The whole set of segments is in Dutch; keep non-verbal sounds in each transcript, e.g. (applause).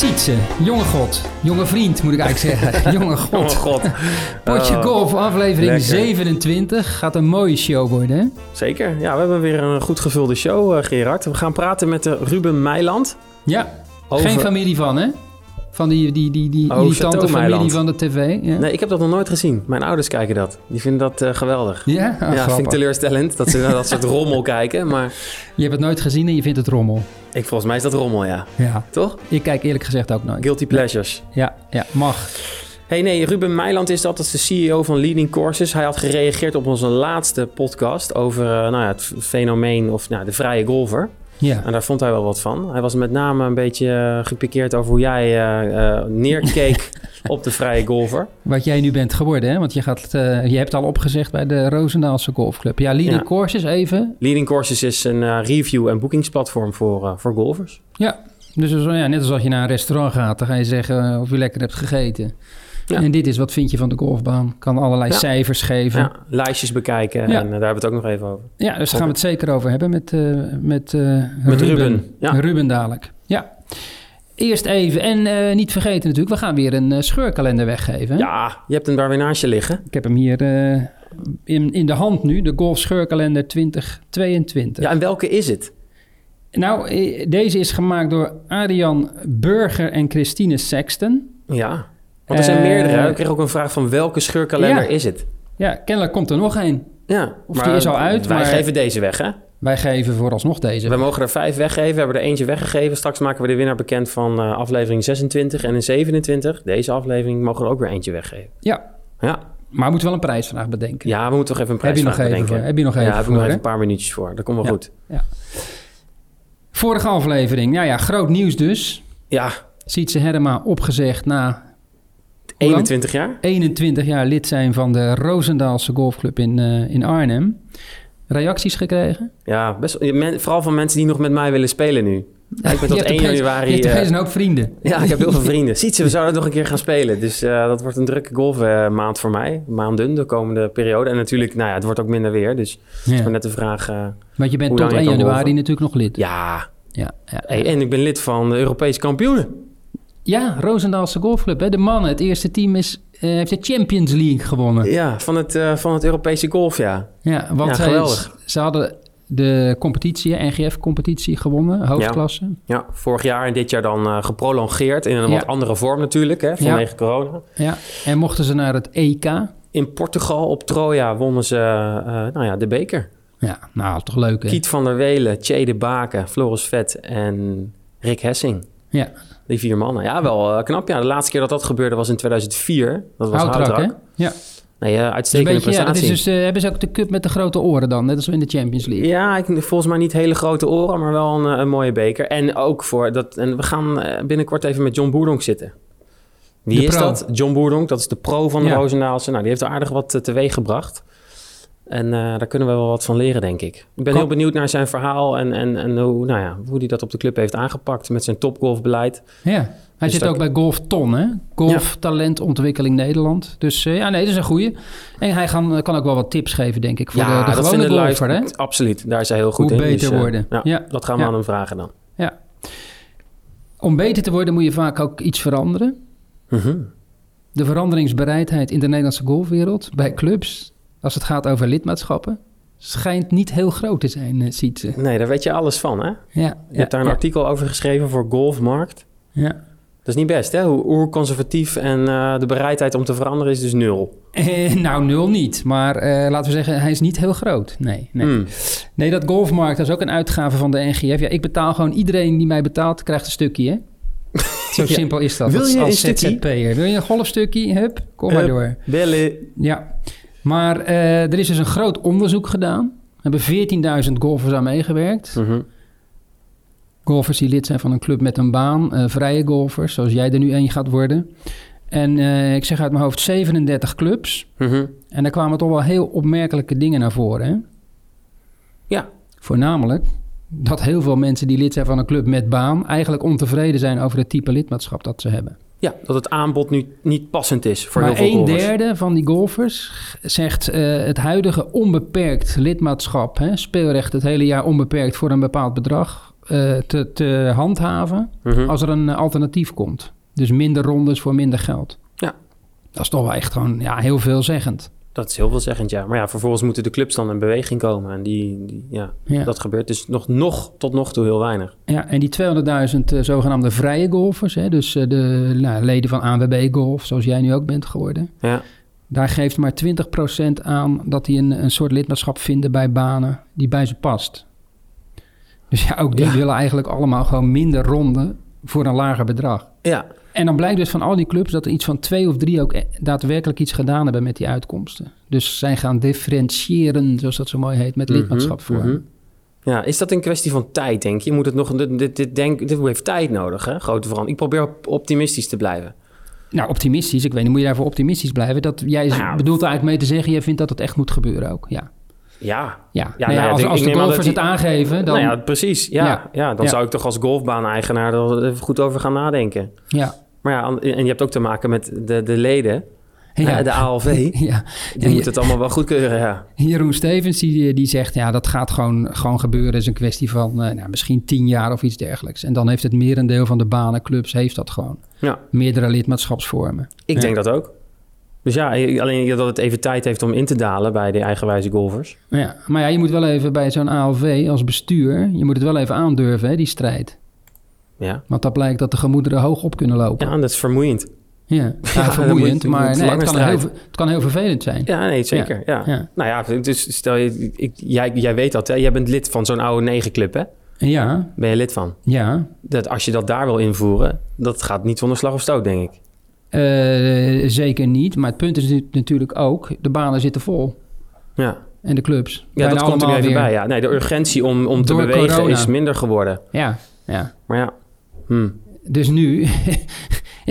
Sietse, jonge god, jonge vriend moet ik eigenlijk zeggen. (laughs) jonge god. Oh god. Potje Oh, Golf, aflevering lekker. 27. Gaat een mooie show worden, hè? Zeker. Ja, we hebben weer een goed gevulde show, eh, Gerard. We gaan praten met de Ruben Meiland. Ja, Over... geen familie van, hè? Van die, die, die, die Oh, irritante familie van de tv. Ja, Nee, ik heb dat nog nooit gezien. Mijn ouders kijken dat. Die vinden dat eh, geweldig. ja? Oh, ja, vind ik teleurstellend dat ze naar dat soort rommel kijken. Maar Je hebt het nooit gezien en je vindt het rommel. ik, volgens mij is dat rommel, ja. Ja, Toch? ik kijk eerlijk gezegd ook nooit. Guilty pleasures. Ja, ja, mag. Hey, nee, Ruben Meiland is dat. Dat is de CEO van Leading Courses. Hij had gereageerd op onze laatste podcast over eh, nou ja, het fenomeen of nou, de vrije golfer. Ja. En daar vond hij wel wat van. Hij was met name een beetje eh, gepikeerd over hoe jij eh, eh, neerkeek (laughs) op de vrije golfer. Wat jij nu bent geworden, hè? Want je, gaat, je hebt al opgezegd bij de Roosendaalse Golfclub. Ja, leading Ja. courses even. Leading Courses is een review- en boekingsplatform voor, voor golfers. Ja, dus als- ja, net als je naar een restaurant gaat, dan ga je zeggen of je lekker hebt gegeten. Ja. En dit is wat vind je van de golfbaan. Kan allerlei Ja. cijfers geven. Ja, lijstjes bekijken en eh, daar hebben we het ook nog even over. Ja, dus daar gaan we het zeker over hebben met, eh, met, eh, Met Ruben. Ruben, dadelijk. Ja. Eerst even, en niet vergeten natuurlijk, we gaan weer een scheurkalender weggeven. hè? Ja, je hebt hem daar weer naast je liggen. Ik heb hem hier in, in de hand nu, de Golf Scheurkalender 2022. Ja, en welke is het? Nou, deze is gemaakt door Arian Burger en Christine Sexton. Ja, want er zijn Eh, meerdere. Ik kreeg ook een vraag van welke scheurkalender Ja. is het? Ja, kennelijk komt er nog één. Ja, Of die is al uit, Wij maar- geven deze weg, hè? Wij geven vooralsnog deze. We mogen er vijf weggeven. We hebben er eentje weggegeven. Straks maken we de winnaar bekend van eh, aflevering 26 en in 27. Deze aflevering mogen we er ook weer eentje weggeven. Ja, Ja, maar we moeten wel een prijsvraag bedenken. ja we moeten toch even een Heb je nog prijsvraag even bedenken. Heb je nog even ja, heb ik nog even een paar minuutjes voor. Dat komt wel Ja. goed. Vorige aflevering, ja ja, groot nieuws dus. Ja, Sietse Herma opgezegd na? 21 jaar. 21 jaar lid zijn van de Roosendaalse Golfclub in, eh, in Arnhem. Reacties gekregen? Ja, best, men- vooral van mensen die nog met mij willen spelen nu. Ja, ik ben tot hebt 1 opeens- januari... Je hebt een hoop vrienden. Ja, ik heb heel veel (laughs) vrienden. Ziet ze, we zouden nog een keer gaan spelen. Dus eh, dat wordt een drukke golfmaand voor mij. Maanden de komende periode. En natuurlijk, nou ja, het wordt ook minder weer. Dus is Ja. maar net de vraag... Want je bent tot lang je 1 kan januari natuurlijk nog lid. ja, Ja, ja, Hey, en ik ben lid van de Europese kampioenen. Ja Roosendaalse Golfclub. Hè? De mannen, het eerste team is, eh, heeft de Champions League gewonnen. Ja, van het, eh, van het Europese golf, ja. Ja, want Ja, geweldig. ze hadden de competitie, NGF-competitie gewonnen, hoofdklasse. Ja, vorig jaar en dit jaar dan eh, geprolongeerd in een Ja. wat andere vorm natuurlijk, hè, vanwege corona. Ja. En mochten ze naar het EK. In Portugal op Troja wonnen ze nou ja, de beker. Ja, nou, toch leuk hè? Kiet van der Welen, Tjede de Baken, Floris Vet en Rick Hessing. Ja, Die vier mannen. Ja, wel eh, knap. Ja, de laatste keer dat dat gebeurde was in 2004. Dat was houtrak. Ja. Nee, eh, Dus uitstekende beetje, ja, dat is prestatie. dus, eh, hebben ze ook de cup met de grote oren dan, net als in de Champions League. Ja, ik, volgens mij niet hele grote oren, maar wel een, een mooie beker. En ook voor dat. En we gaan binnenkort even met John Boerdonk zitten. Wie De is pro. dat? John Boerdonk, dat is de pro van de Ja. Roosendaalse. Nou, die heeft er aardig wat teweeg gebracht. En eh, daar kunnen we wel wat van leren, denk ik. Ik ben heel benieuwd naar zijn verhaal en, en, en hoe, nou ja, hoe hij dat op de club heeft aangepakt met zijn topgolfbeleid. Ja. Hij Dus zit ook bij Golf Ton, hè? Golf Talentontwikkeling Nederland. Dus eh, ja, nee, dat is een goeie. En hij gaan, kan ook wel wat tips geven, denk ik, voor de, gewone golfer, hè? Absoluut, daar is hij heel goed Hoe in. beter eh, worden. ja, Ja. dat gaan we aan hem vragen dan. Ja. Om beter te worden moet je vaak ook iets veranderen. Mhm. De veranderingsbereidheid in de Nederlandse golfwereld bij clubs, als het gaat over lidmaatschappen, schijnt niet heel groot te zijn, ziet ze. Nee, daar weet je alles van, hè? Ja, Je hebt daar een ja, artikel over geschreven voor Golfmarkt. ja. Dat is niet best, hè? Hoe oerconservatief en eh, de bereidheid om te veranderen is dus nul. Eh, (laughs) nou, nul niet. Maar eh, laten we zeggen, hij is niet heel groot. Nee, nee. Hmm. nee, dat golfmarkt, dat is ook een uitgave van de NGF. Ja, ik betaal gewoon, iedereen die mij betaalt, krijgt een stukje, hè? (laughs) Zo Ja. simpel is dat. Wil als, je een als? ZZP'er. Wil je een golfstukje? Hup, kom maar Hup. door. Bellen. Ja, maar eh, er is dus een groot onderzoek gedaan. Er hebben 14.000 golfers aan meegewerkt. Mhm. Golfers die lid zijn van een club met een baan. eh, vrije golfers, zoals jij er nu een gaat worden. En eh, ik zeg uit mijn hoofd 37 clubs. Mhm. En daar kwamen toch wel heel opmerkelijke dingen naar voren. Hè? Ja. Voornamelijk dat heel veel mensen die lid zijn van een club met baan... eigenlijk ontevreden zijn over het type lidmaatschap dat ze hebben. Ja, dat het aanbod nu niet passend is voor maar heel veel een golfers. derde van die golfers zegt eh, het huidige onbeperkt lidmaatschap, hè, speelrecht het hele jaar onbeperkt voor een bepaald bedrag, eh, te, te handhaven Mhm. als er een alternatief komt. Dus minder rondes voor minder geld. Ja. Dat is toch wel echt gewoon ja, heel veelzeggend. Dat is heel veelzeggend, ja. Maar ja, vervolgens moeten de clubs dan in beweging komen. En die, die ja, Ja. dat gebeurt dus nog, nog tot nog toe heel weinig. Ja, en die 200.000 eh, zogenaamde vrije golfers, hè, dus eh, de nou, leden van ANWB Golf, zoals jij nu ook bent geworden, Ja, daar geeft maar 20% aan dat die een, een soort lidmaatschap vinden bij banen die bij ze past. Dus ja, ook die Ja. willen eigenlijk allemaal gewoon minder ronden voor een lager bedrag. ja. En dan blijkt dus van al die clubs dat er iets van twee of drie ook e- daadwerkelijk iets gedaan hebben met die uitkomsten. Dus zij gaan differentiëren, zoals dat zo mooi heet, met Mhm, lidmaatschap voor. mhm. Ja, is dat een kwestie van tijd, denk je? Je moet het nog, dit, dit, dit, denk, dit heeft tijd nodig, hè? Grote verandering. Ik probeer op- optimistisch te blijven. Nou, optimistisch. Ik weet niet, moet je daarvoor optimistisch blijven? Dat, jij Nou, bedoelt eigenlijk mee te zeggen, jij vindt dat het echt moet gebeuren ook. Ja, Ja, ja. Ja, Nou nou ja, als als de golfers dat het die- aangeven, dan... nou ja, precies. Ja, Ja. ja. dan zou ik toch als golfbaan-eigenaar er even goed over gaan nadenken. ja. Maar ja, en je hebt ook te maken met de, de leden, Ja. de ALV. (laughs) ja. Die Ja, moeten het allemaal wel goedkeuren, ja. Jeroen Stevens die, die zegt, ja, dat gaat gewoon, gewoon gebeuren. Het is een kwestie van eh, nou, misschien tien jaar of iets dergelijks. En dan heeft het merendeel van de banenclubs heeft dat gewoon. Ja, Meerdere lidmaatschapsvormen. ik denk dat ook. Dus ja, alleen dat het even tijd heeft om in te dalen bij de eigenwijze golfers. Ja, maar ja, je moet wel even bij zo'n ALV als bestuur, je moet het wel even aandurven, hè, die strijd. Ja, Want dat blijkt dat de gemoederen hoog op kunnen lopen. ja en dat is vermoeiend. Ja, Ja, (laughs) vermoeiend, maar nee, het, kan heel, het kan heel vervelend zijn. Ja, nee, zeker. Ja. ja. Nou ja, dus stel je, ik, jij, jij weet dat, hè? Jij bent lid van zo'n oude negenclub, hè? Ja, Ben je lid van? ja. Dat als je dat daar wil invoeren, dat gaat niet zonder slag of stoot, denk ik. Eh, zeker niet. Maar het punt is natuurlijk ook, de banen zitten vol. Ja, En de clubs. ja dat komt er nu even weer. bij. Ja. Nee, de urgentie om, om te bewegen corona. is minder geworden. Ja, ja. Maar ja, hm. Dus nu,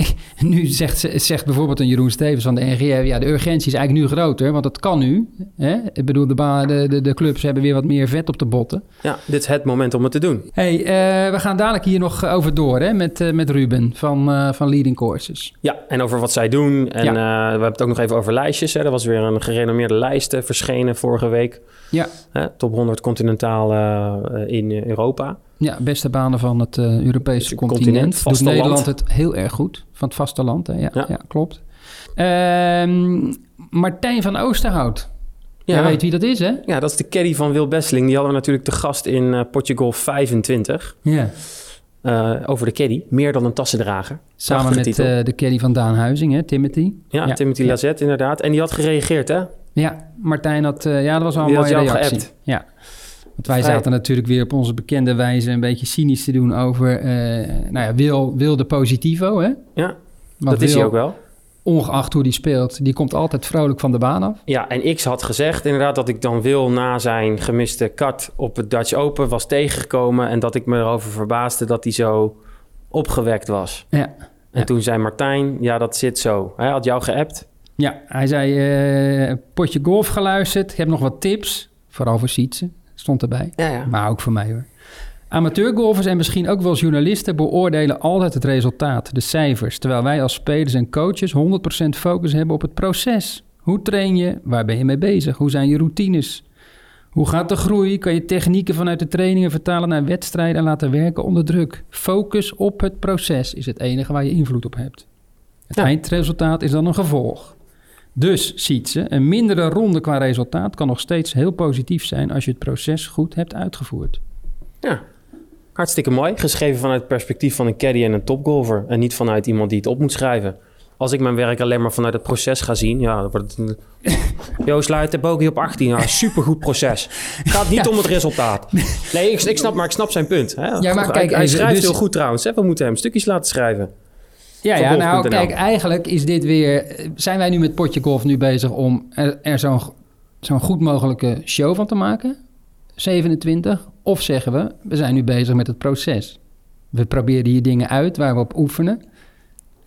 (laughs) nu zegt, ze- zegt bijvoorbeeld een Jeroen Stevens van de NGF... ja, de urgentie is eigenlijk nu groter, want het kan nu. Hè? Ik bedoel, de, ba- de, de, de clubs hebben weer wat meer vet op de botten. ja, dit is het moment om het te doen. hey, eh, we gaan dadelijk hier nog over door hè? Met, eh, met Ruben van, eh, van Leading Courses. Ja, en over wat zij doen. En Ja. we hebben het ook nog even over lijstjes. Hè. Er was weer een gerenommeerde lijst verschenen vorige week. Ja, top 100 continentaal in Europa. Ja beste banen van het eh, Europese Het continent. continent, Doet. Nederland het heel erg goed. Van het vasteland, hè? Ja, ja. Ja. klopt. Ehm, Martijn van Oosterhout. Ja. Jij weet wie dat is, hè? Ja, dat is de caddy van Wil Besseling. Die hadden we natuurlijk te gast in eh Golf 25. Ja. eh, over de caddy. Meer dan een tassendrager. Samen Prachtige met titel. de caddy van Daan Huizing, hè? Timothy. Ja, ja, Timothy ja. Lazette inderdaad. En die had gereageerd, hè? Ja, Martijn had... ja, dat was wel een Die mooie reactie. geappt. Ja. Want wij Vrij. zaten natuurlijk weer op onze bekende wijze... een beetje cynisch te doen over... eh, nou ja, Wil, Wil de Positivo, hè? Ja, Want dat is hij ook wel. Ongeacht hoe die speelt... die komt altijd vrolijk van de baan af. Ja, en X had gezegd inderdaad dat ik dan Wil na zijn gemiste cut op het Dutch Open was tegengekomen. En dat ik me erover verbaasde dat hij zo opgewekt was. Ja. En Ja. toen zei Martijn, ja, dat zit zo. Hij had jou geappt. Ja, hij zei... eh, potje golf geluisterd. Ik heb nog wat tips. Vooral voor Sietse. Stond erbij. Ja, ja. Maar ook voor mij hoor. Amateurgolfers en misschien ook wel journalisten beoordelen altijd het resultaat, de cijfers, terwijl wij als spelers en coaches 100% focus hebben op het proces. Hoe train je? Waar ben je mee bezig? Hoe zijn je routines? Hoe gaat de groei? Kan je technieken vanuit de trainingen vertalen naar wedstrijden en laten werken onder druk? Focus op het proces is het enige waar je invloed op hebt. Het Ja. eindresultaat is dan een gevolg. Dus, ziet ze, een mindere ronde qua resultaat kan nog steeds heel positief zijn als je het proces goed hebt uitgevoerd. ja. Hartstikke mooi. Geschreven vanuit het perspectief van een caddy en een topgolfer. En niet vanuit iemand die het op moet schrijven. Als ik mijn werk alleen maar vanuit het proces ga zien, ja, dan wordt het een... Jo, sluit de bogey op 18. Ja, supergoed proces. Het gaat niet Ja. om het resultaat. Nee, ik, ik snap, maar ik snap zijn punt. Hè? Ja, maar Hij- kijk, hij schrijft dus- heel goed trouwens. Hè? We moeten hem stukjes laten schrijven. Ja, ja nou kijk, eigenlijk is dit weer... Zijn wij nu met Potje Golf nu bezig om er, er zo'n zo'n goed mogelijke show van te maken? 27? Of zeggen we, we zijn nu bezig met het proces. We proberen hier dingen uit waar we op oefenen.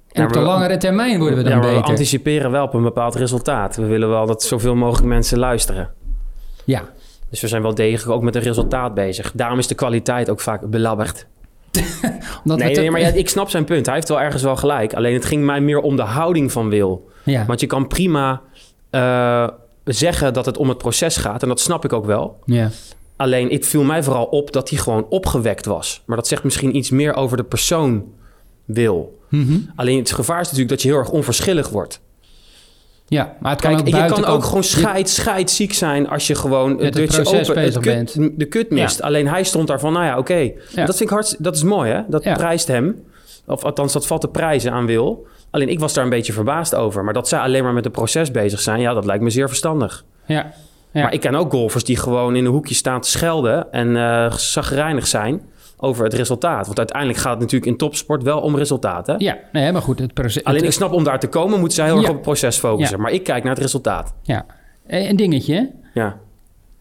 En Ja, op de langere termijn worden we dan ja, maar we beter. anticiperen wel op een bepaald resultaat. We willen wel dat zoveel mogelijk mensen luisteren. Ja, Dus we zijn wel degelijk ook met een resultaat bezig. Daarom is de kwaliteit ook vaak belabberd. (laughs) omdat Nee, te- nee, maar ja, ik snap zijn punt. Hij heeft wel ergens wel gelijk. Alleen het ging mij meer om de houding van Wil. ja, Want je kan prima eh, zeggen dat het om het proces gaat. En dat snap ik ook wel. ja, Alleen, het viel mij vooral op dat hij gewoon opgewekt was. Maar dat zegt misschien iets meer over de persoon wil. Mhm. Alleen het gevaar is natuurlijk dat je heel erg onverschillig wordt. Ja, maar het kan Kijk, ook je kan ook gewoon scheid, scheid ziek zijn als je gewoon het proces open, het bezig kut, de kut mist. Alleen hij stond daar van, nou ja, oké. Ja. Dat vind ik hartstikke, dat is mooi hè. Dat Ja. prijst hem. Of althans, dat valt te prijzen aan Wil. Alleen ik was daar een beetje verbaasd over. Maar dat zij alleen maar met het proces bezig zijn, ja, dat lijkt me zeer verstandig. Ja. Maar ik ken ook golfers die gewoon in een hoekje staan te schelden en eh zagrijnig zijn over het resultaat. Want uiteindelijk gaat het natuurlijk in topsport wel om resultaat. Hè? Ja, nee, maar goed, het proces... Alleen het- ik snap om daar te komen, moeten zij heel erg Ja. op het proces focussen. Ja. Maar ik kijk naar het resultaat. Ja, Eh, een dingetje. hè? Ja.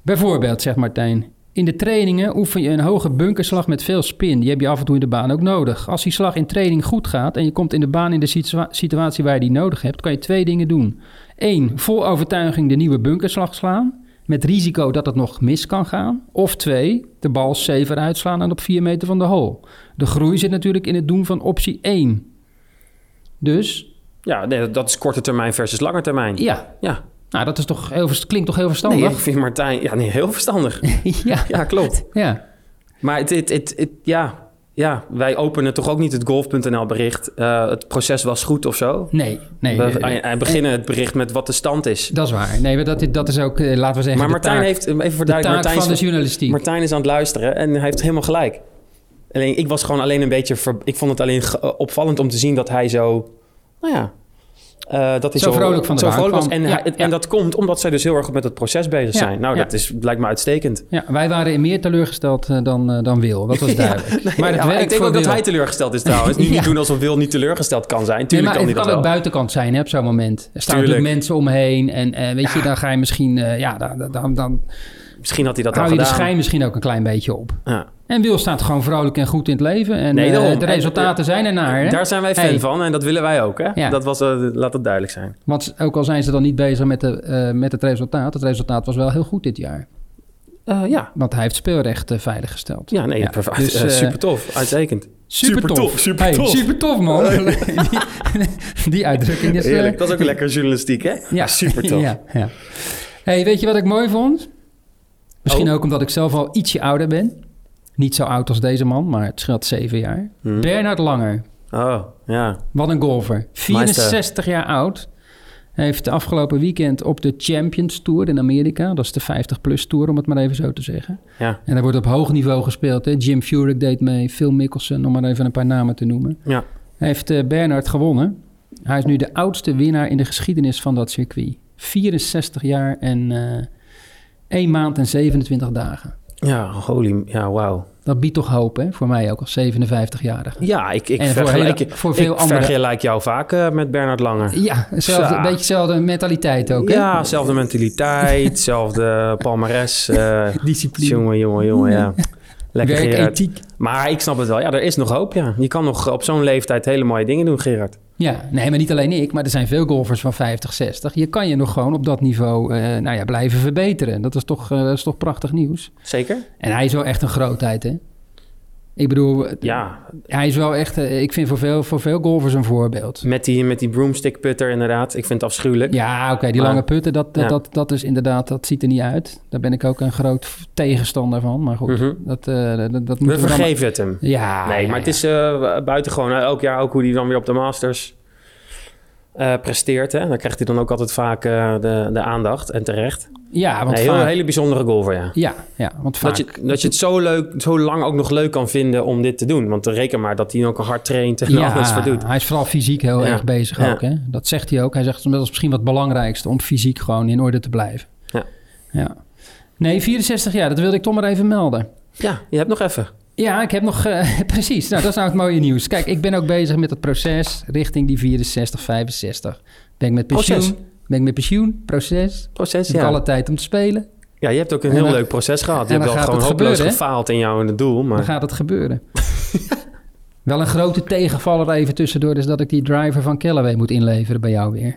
Bijvoorbeeld, zegt Martijn. In de trainingen oefen je een hoge bunkerslag met veel spin. Die heb je af en toe in de baan ook nodig. Als die slag in training goed gaat en je komt in de baan in de situa- situatie waar je die nodig hebt, kan je twee dingen doen. Eén, vol overtuiging de nieuwe bunkerslag slaan. Met risico dat het nog mis kan gaan. Of twee, de bal safer uitslaan dan op 4 meter van de hole. De groei zit natuurlijk in het doen van optie 1. Dus Ja, nee, dat is korte termijn versus lange termijn. ja, Ja. nou dat is toch heel, klinkt toch heel Nee, verstandig? ik vind Martijn ja, nee, heel verstandig. (laughs) ja, ja, klopt. ja. Maar het, het, het, het- ja, ja, wij openen toch ook niet het golf.nl bericht. eh, het proces was goed of zo. Nee, nee. we eh, eh, beginnen het bericht met wat de stand is. Dat is waar. Nee, dat, dat is ook, laten we zeggen, Maar de Martijn taak, heeft, even voor de taak Martijn, van de is, journalistiek. Martijn is aan het luisteren en hij heeft helemaal gelijk. Alleen, ik was gewoon alleen een beetje, ver- ik vond het alleen opvallend om te zien dat hij zo, nou ja, eh, dat hij Zo vrolijk van de zo vrolijk was. En, Ja, ja. dat komt omdat zij dus heel erg met het proces bezig Ja, zijn. Nou, ja. dat is, lijkt me uitstekend. Ja, wij waren meer teleurgesteld eh, dan, eh, dan Wil. Dat was (laughs) duidelijk. Nee, maar het ja, werkt ik denk ook dat hij teleurgesteld is trouwens. Nu niet (laughs) doen alsof Wil niet teleurgesteld kan zijn. Nee, Tuurlijk maar kan het kan dat ook wel. buitenkant zijn hè, op zo'n moment. Er staan Tuurlijk. natuurlijk mensen omheen. En weet je, dan ga je misschien... ja, dan, dan, dan Misschien had hij dat al hou je de gedaan. schijn misschien ook een klein beetje op. Ja. En Wil staat gewoon vrolijk en goed in het leven. En Nee, eh, daarom. de En, resultaten eh, zijn er naar. Hè? Daar zijn wij fan Hey. van en dat willen wij ook. Hè? Ja. Dat was, eh, laat het duidelijk zijn. Want ook al zijn ze dan niet bezig met, de, eh, met het resultaat. Het resultaat was wel heel goed dit jaar. Eh, ja. Want hij heeft speelrecht veiliggesteld. Ja, nee, Ja, perfect. dus, super tof. Uitstekend. Super tof. super Hey, tof. super tof, man. (laughs) die, die uitdrukking is... Heerlijk. Dat is ook een lekker journalistiek, hè? ja, super tof. (laughs) ja, ja. Hey, weet je wat ik mooi vond? Misschien Oh. ook omdat ik zelf al ietsje ouder ben. Niet zo oud als deze man, maar het scheelt zeven jaar. Hmm. Bernard Langer, Oh, ja. wat een golfer. 64 jaar oud. Hij heeft de afgelopen weekend op de Champions Tour in Amerika... dat is de 50-plus Tour, om het maar even zo te zeggen... Ja. En daar wordt op hoog niveau gespeeld. Hè? Jim Furyk deed mee, Phil Mickelson, om maar even een paar namen te noemen. Ja. Hij heeft eh, Bernard gewonnen. Hij is nu de oudste winnaar in de geschiedenis van dat circuit. 64 jaar en eh 1 maand en 27 dagen. Ja, holy... Ja, wauw. Dat biedt toch hoop, hè? Voor mij ook als 57-jarige. Ja, ik, ik, En voor voor veel ik andere- vergelijk jou vaak eh, met Bernard Langer. Ja, hetzelfde, een beetje dezelfde mentaliteit ook, hè? Ja, zelfde mentaliteit, (laughs) zelfde palmares. eh (laughs) Discipline. jongen, jongen, jongen, ja. Lekker Gerard. Werkethiek. Maar ik snap het wel. Ja, er is nog hoop, ja. Je kan nog op zo'n leeftijd hele mooie dingen doen, Gerard. Ja, nee, maar niet alleen ik, maar er zijn veel golfers van 50, 60. Je kan je nog gewoon op dat niveau eh, nou ja, blijven verbeteren. Dat is, toch, eh, dat is toch prachtig nieuws. Zeker? En hij is wel echt een grootheid, hè? Ik bedoel, Ja, hij is wel echt, eh, ik vind voor veel, voor veel golfers een voorbeeld. met die, met die broomstick putter inderdaad. Ik vind het afschuwelijk. Ja, oké, die Maar- lange putten, dat, dat, Ja. dat, dat is inderdaad, dat ziet er niet uit. Daar ben ik ook een groot tegenstander van. Maar goed, Mhm. dat, eh, dat, dat We dan... vergeven het hem. Ja, nee, ja, maar het is uh, buitengewoon. Elk jaar ook hoe hij dan weer op de Masters eh, presteert. Hè? Dan krijgt hij dan ook altijd vaak eh, de, de aandacht. En terecht. Ja, want Nee, heel, vaak... een hele bijzondere golfer, ja. Ja, ja, want vaak... Dat je, dat je het zo, leuk, zo lang ook nog leuk kan vinden om dit te doen. Want reken maar dat hij ook hard traint en alles voor doet. hij is vooral fysiek heel Ja. erg bezig Ja. ook. Hè? Dat zegt hij ook. Hij zegt dat is misschien wat het belangrijkste om fysiek gewoon in orde te blijven. Ja. ja. Nee, 64 jaar, dat wilde ik toch maar even melden. Ja, je hebt nog even. Ja, ik heb nog... eh, (laughs) precies, nou, dat is nou het mooie nieuws. Kijk, ik ben ook bezig met het proces richting die 64, 65. Ben ik met pensioen? Proces. Ben ik met pensioen? Proces? Proces, Heb ik ja. alle tijd om te spelen? Ja, je hebt ook een En heel dan- leuk proces gehad. Je en hebt dan wel gaat gewoon het hopeloos gebeuren, gefaald in jouw doel. Dan Maar gaat het gebeuren. (laughs) Wel een grote tegenvaller even tussendoor... is dat ik die driver van Callaway moet inleveren bij jou weer.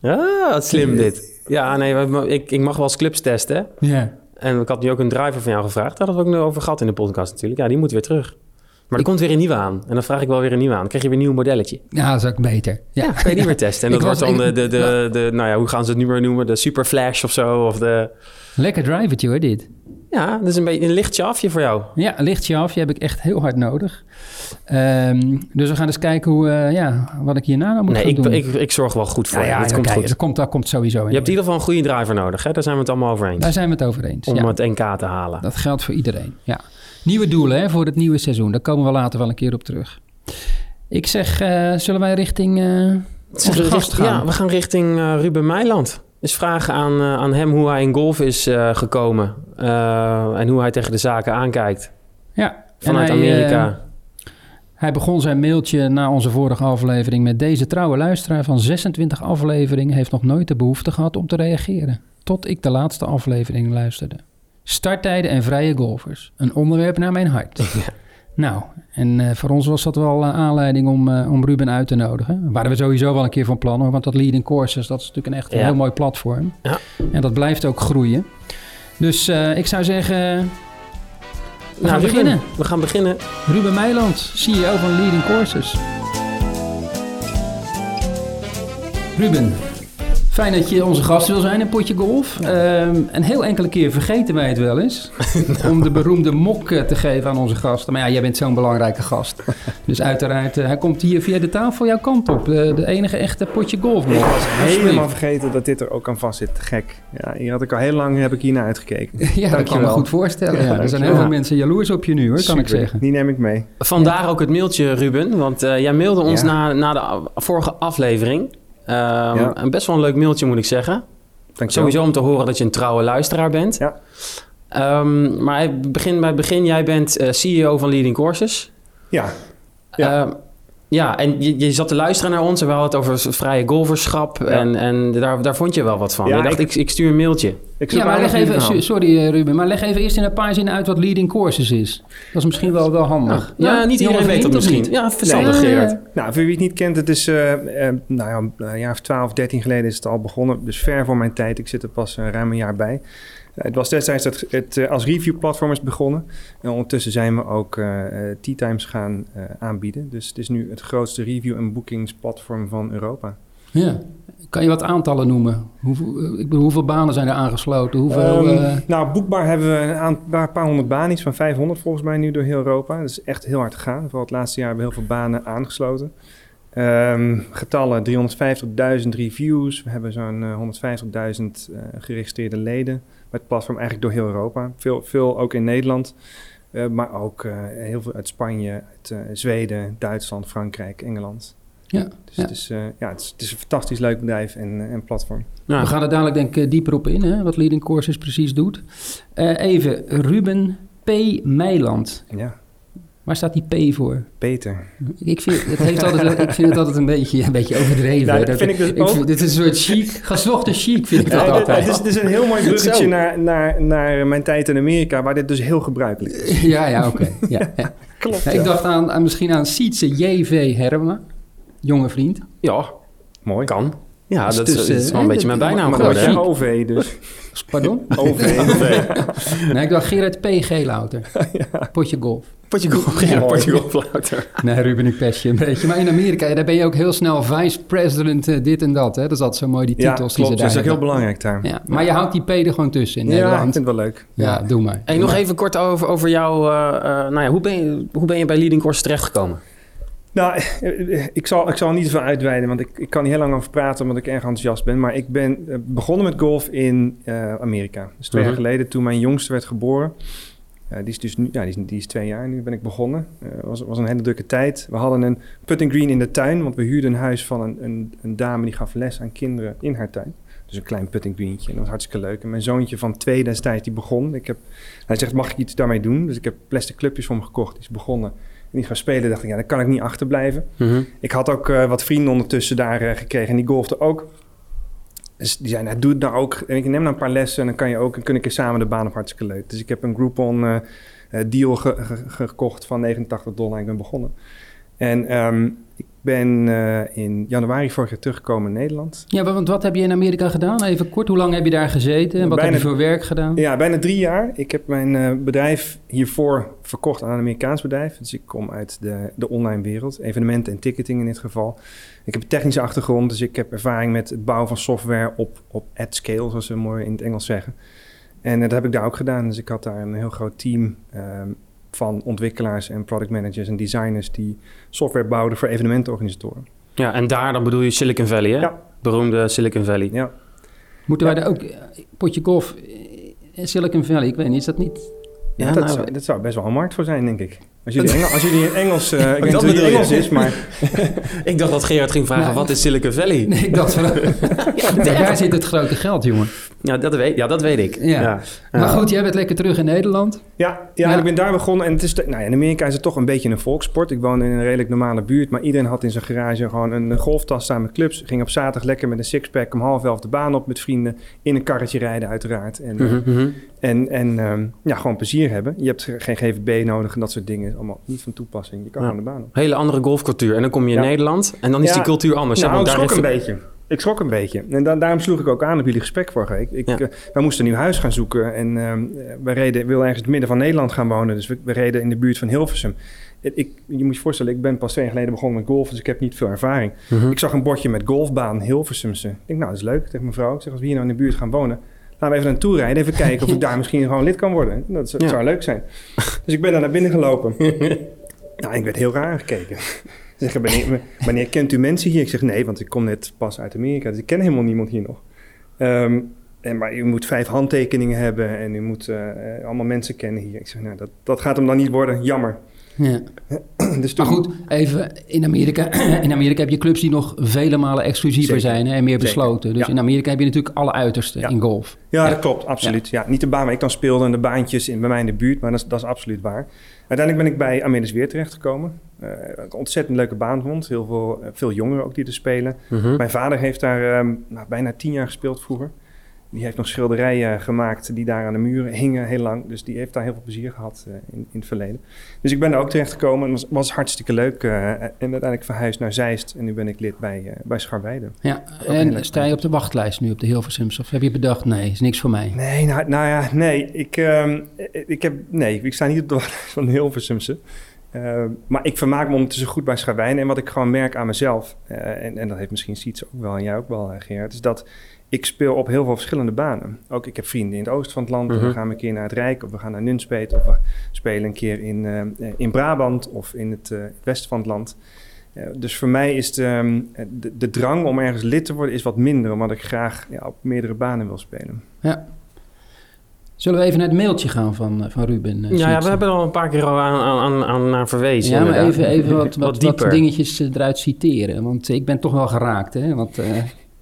ja, wat slim dit. Ja, nee, ik, ik mag wel eens clips testen. Ja. En ik had nu ook een driver van jou gevraagd. Daar hadden we ook nog over gehad in de podcast natuurlijk. Ja, die moet weer terug. Maar er komt weer een nieuwe aan. En dan vraag ik wel weer een nieuwe aan. Dan krijg je weer een nieuw modelletje. Ja, dat is ook beter. Ja, Ja, kan je die weer testen. En (laughs) dat wordt dan ik- de, de, de, de, nou ja, hoe gaan ze het nu weer noemen? De Super Flash of zo. Of de... Lekker drivertje hoor, dit. Ja, dat is een beetje een lichtje afje voor jou. Ja, een lichtje af. Die heb ik echt heel hard nodig. Ehm, dus we gaan eens kijken hoe, eh, ja, wat ik hierna nou moet Nee, gaan ik, doen. ik, ik zorg wel goed voor ja, je. ja, Het ja, komt kijk, goed. Dat, komt, dat komt sowieso in. Je hebt in ieder geval een goede driver nodig. Hè? Daar zijn we het allemaal over eens. Daar zijn we het over eens. om het NK te halen. Dat geldt voor iedereen. Ja. Nieuwe doelen hè, voor het nieuwe seizoen. Daar komen we later wel een keer op terug. Ik zeg, eh, zullen wij richting onze gast gaan? Ja, we gaan richting Ruben Meiland. Dus vragen aan, eh, aan hem hoe hij in golf is eh, gekomen. eh, en hoe hij tegen de zaken aankijkt. Ja, Vanuit hij, Amerika. hij begon zijn mailtje na onze vorige aflevering met deze trouwe luisteraar van 26 afleveringen heeft nog nooit de behoefte gehad om te reageren. Tot ik de laatste aflevering luisterde. Starttijden en vrije golfers. Een onderwerp naar mijn hart. (laughs) (laughs) Nou, en eh, voor ons was dat wel eh, aanleiding om, eh, om Ruben uit te nodigen. Daar waren we sowieso wel een keer van plan, hoor, want dat Leading Courses, dat is natuurlijk een echt een Ja. heel mooi platform. Ja. En dat blijft ook groeien. Dus ik zou zeggen, we gaan Nou, Ruben, beginnen. We gaan beginnen. Ruben Meiland, CEO van Leading Courses. Ruben, fijn dat je onze gast wil zijn in Potje Golf. Ehm, een heel enkele keer vergeten wij het wel eens (laughs) om de beroemde mok eh, te geven aan onze gasten. Maar ja, jij bent zo'n belangrijke gast. Dus uiteraard, eh, hij komt hier via de tafel jouw kant op. De, de enige echte Potje Golf mok. Ik was helemaal vergeten dat dit er ook aan vast zit. Gek. Ja, hier had ik al heel lang heb ik hier naar uitgekeken. (laughs) Ja, dat kan me Dankjewel. goed voorstellen. Ja, Ja, er zijn heel veel mensen jaloers op je nu hoor, kan ik zeggen. Die neem ik mee. Vandaar ook het mailtje, Ruben. Want eh, jij mailde ons Ja. na, na de vorige aflevering. Ehm, Ja. Best wel een leuk mailtje, moet ik zeggen. Sowieso om te horen dat je een trouwe luisteraar bent. Ja. Ehm, maar hij begint bij het begin. Jij bent eh, CEO van Leading Courses. Ja, Ja. Ehm, ja, en je, je zat te luisteren naar ons en we hadden het over vrije golferschap. En, en daar, daar vond je wel wat van. Ja, je dacht, ik, ik- stuur een mailtje. ik Ja, maar leg even, sorry eh, Ruben, maar leg even eerst in een paar zinnen uit wat leading courses is. Dat is misschien wel, wel handig. Ja, niet jonge iedereen weet dat misschien. niet? Ja, verstandig Nee. Nou, voor wie het niet kent, het is eh, eh, nou ja, een jaar of 12, 13 geleden is het al begonnen. Dus ver voor mijn tijd. Ik zit er pas ruim een jaar bij. Het was destijds dat het eh, als review-platform is begonnen. En ondertussen zijn we ook eh eh, tea times gaan aanbieden. Dus het is nu het grootste review- en boekingsplatform van Europa. Ja. Kan je wat aantallen noemen? Hoeveel, ik bedoel, hoeveel banen zijn er aangesloten? Hoeveel, Ehm, eh, nou, boekbaar hebben we een paar, paar honderd banen, iets van 500 volgens mij nu door heel Europa. Dat is echt heel hard gegaan. Vooral het laatste jaar hebben we heel veel banen aangesloten. Ehm, getallen 350.000 reviews. We hebben zo'n eh, 150.000 eh, geregistreerde leden het platform, eigenlijk door heel Europa. Veel, veel ook in Nederland, eh, maar ook eh, heel veel uit Spanje, uit eh, Zweden, Duitsland, Frankrijk, Engeland. ja, Dus ja. Het, is, ja, het, is, het is een fantastisch leuk bedrijf en, en platform. Ja. We gaan er dadelijk denk ik dieper op in, hè, wat leading courses precies doet. Even, Ruben P. Meiland. Ja, Waar staat die P voor? Peter. Ik vind het, heeft altijd, ik vind het altijd een beetje, een beetje overdreven. Nou, dat vind ik dus ook. vind- dit is een soort chic, gezochte chic vind ik dat Ja, altijd. het, is, het is een heel mooi bruggetje naar, naar, naar mijn tijd in Amerika, waar dit dus heel gebruikelijk is. (laughs) Ja, ja, oké. Ja, ja. (laughs) Klopt. Ja, ik dacht aan, aan misschien aan Sietse J.V. Herma, jonge vriend. Ja, Mooi. kan. Ja, Dus dat is, tussen- dat is wel een beetje mijn dat- bijnaam maar dat dat geworden. OV dus. (laughs) Pardon? OV. (laughs) Nee, ik dacht Gerard P. Geelhouter. (laughs) Potje golf. Potje golf, ja, potje golf louter. Nee, Ruben, ik pest je een beetje. Maar in Amerika, ja, daar ben je ook heel snel vice president eh, dit en dat. Hè? Dat is altijd zo mooi, die Ja, titels klopt. die Dat ze is daar ook heel belangrijk daar. Ja, maar je houdt die P er gewoon tussen in Ja, ik Nederland. vind het wel leuk. Ja, doe maar. Hey, nog even kort over, over jou. eh, eh, nou ja, hoe ben je, hoe ben je bij Leading Course terechtgekomen? Nou, eh, ik zal, ik zal niet veel uitweiden, want ik, ik kan niet heel lang over praten omdat ik erg enthousiast ben. Maar ik ben eh, begonnen met golf in eh, Amerika. Dus twee Mhm. jaar geleden toen mijn jongste werd geboren. Die is dus nu, ja, die is, die is twee jaar. Nu ben ik begonnen. Het was, was een hele drukke tijd. We hadden een putting green in de tuin, want we huurden een huis van een, een, een dame die gaf les aan kinderen in haar tuin. Dus een klein putting greentje. En dat was hartstikke leuk. En mijn zoontje van twee destijds, die begon. Ik heb, hij zegt, mag ik iets daarmee doen? Dus ik heb plastic clubjes voor hem gekocht. Die is begonnen. Die gaan spelen. dacht ik, ja, daar kan ik niet achterblijven. Ik had ook eh, wat vrienden ondertussen daar eh, gekregen. En die golfden ook. Dus die zeiden, nou, doe het nou ook. En ik neem nou een paar lessen. En dan kan je ook, en kun ik samen de baan op hartstikke leuk. Dus ik heb een Groupon eh, eh, deal ge- ge- gekocht van 89 dollar. Ik ben begonnen. En ehm, ben eh, in januari vorig jaar teruggekomen in Nederland. Ja, want wat heb je in Amerika gedaan? Even kort, hoe lang heb je daar gezeten? En wat Bijna- heb je voor werk gedaan? Ja, bijna drie jaar. Ik heb mijn eh, bedrijf hiervoor verkocht aan een Amerikaans bedrijf. Dus ik kom uit de, de online wereld, evenementen en ticketing in dit geval. Ik heb een technische achtergrond, dus ik heb ervaring met het bouwen van software op, op at scale, zoals ze mooi in het Engels zeggen. En dat heb ik daar ook gedaan. Dus ik had daar een heel groot team ehm, van ontwikkelaars en product managers en designers die software bouwden voor evenementenorganisatoren. Ja, en daar dan bedoel je Silicon Valley, hè? Ja. Beroemde Silicon Valley. Ja. Moeten wij daar ook... eh, Potje golf in Silicon Valley, ik weet niet, is dat niet... Ja, Ja, dat, nou, zou, dat zou best wel een markt voor zijn, denk ik. Als jullie, Engel, als jullie in Engels... eh (laughs) ik weet niet dat je. Engels is, maar... (laughs) Ik dacht dat Gerard ging vragen, Nou, wat is Silicon Valley? Nee, ik dacht van... (laughs) ja, daar zit het grote geld, jongen. Ja, dat weet, ja, dat weet ik. Ja. Ja. Maar goed, jij bent lekker terug in Nederland. Ja, ja, ik ben daar begonnen. En het is nou ja, in Amerika is het toch een beetje een volkssport. Ik woonde in een redelijk normale buurt, maar iedereen had in zijn garage gewoon een golftas staan met clubs. Ging op zaterdag lekker met een sixpack om half elf de baan op met vrienden. In een karretje rijden uiteraard. En, eh, Mhm, mhm. en, en ehm, ja, gewoon plezier hebben. Je hebt ge- geen GVB nodig en dat soort dingen. Allemaal niet van toepassing. Je kan Ja. gewoon de baan op. Hele andere golfcultuur. En dan kom je in Ja. Nederland en dan is Ja. die cultuur anders. Nou, schrok daar een heeft- beetje. Ik schrok een beetje. En da- daarom sloeg ik ook aan op jullie gesprek vorige week. Ik, Ja. eh, wij moesten een nieuw huis gaan zoeken. En ehm we reden, ik wilde ergens in het midden van Nederland gaan wonen. Dus we, we reden in de buurt van Hilversum. En Ik, je moet je voorstellen, ik ben pas twee jaar geleden begonnen met golf. Dus ik heb niet veel ervaring. Mhm. Ik zag een bordje met golfbaan Hilversumse. Ik denk, nou, dat is leuk. Tegen mijn vrouw. Ik zeg, als we hier nou in de buurt gaan wonen... Laten we even naartoe rijden. Even kijken of ik (laughs) daar misschien gewoon lid kan worden. Dat, zou- Ja. zou leuk zijn. Dus ik ben daar naar binnen gelopen. (laughs) nou, ik werd heel raar aangekeken. Ze zeggen, wanneer, (laughs) wanneer kent u mensen hier? Ik zeg, nee, want ik kom net pas uit Amerika. Dus ik ken helemaal niemand hier nog. Ehm, en, maar u moet vijf handtekeningen hebben en u moet eh, eh, allemaal mensen kennen hier. Ik zeg, nou, dat, dat gaat hem dan niet worden. Jammer. Ja. (clears throat) Dus toen, Maar goed, even in Amerika. (clears throat) In Amerika heb je clubs die nog vele malen exclusiever Zeker. zijn hè, en meer Zeker. besloten. Dus Ja. in Amerika heb je natuurlijk alle uitersten Ja. in golf. Ja, Ja. dat klopt, absoluut. Ja. niet de baan waar ik dan speelde en de baantjes in, bij mij in de buurt, maar dat is, dat is absoluut waar. Uiteindelijk ben ik bij Amelis Weer terechtgekomen. Eh, een ontzettend leuke baan vond. Heel veel, eh, veel jongeren ook die er spelen. Mhm. Mijn vader heeft daar ehm, nou, bijna tien jaar gespeeld vroeger. Die heeft nog schilderijen gemaakt die daar aan de muren hingen heel lang. Dus die heeft daar heel veel plezier gehad eh, in, in het verleden. Dus ik ben daar ook terechtgekomen en was, was hartstikke leuk. eh, en uiteindelijk verhuisd naar Zeist en nu ben ik lid bij, eh, bij Scharweide. Ja. En sta je op de wachtlijst nu op de Hilversums? Of heb je bedacht, nee, is niks voor mij? Nee, nou, nou ja, nee. Ik, ehm, ik, heb, nee, ik sta niet op de (laughs) wachtlijst van Hilversumse. Uh, maar ik vermaak me ondertussen goed bij Scharwijnen. En wat ik gewoon merk aan mezelf, uh, en, en dat heeft misschien Siets ook wel en jij ook wel, uh, Gerard, is dat ik speel op heel veel verschillende banen. Ook ik heb vrienden in het oosten van het land. Mhm. We gaan een keer naar het Rijk of we gaan naar Nunspeet. Of we spelen een keer in, uh, in Brabant of in het uh, westen van het land. Uh, dus voor mij is de, um, de, de, drang om ergens lid te worden is wat minder. Omdat ik graag ja, op meerdere banen wil spelen. Ja. Zullen we even naar het mailtje gaan van, van Ruben? Uh, ja, ja, we hebben er al een paar keer aan, aan, aan naar verwezen. Ja, maar even, even wat, (laughs) wat, wat wat dingetjes eh, eruit citeren. Want ik ben toch wel geraakt, hè? Want, uh,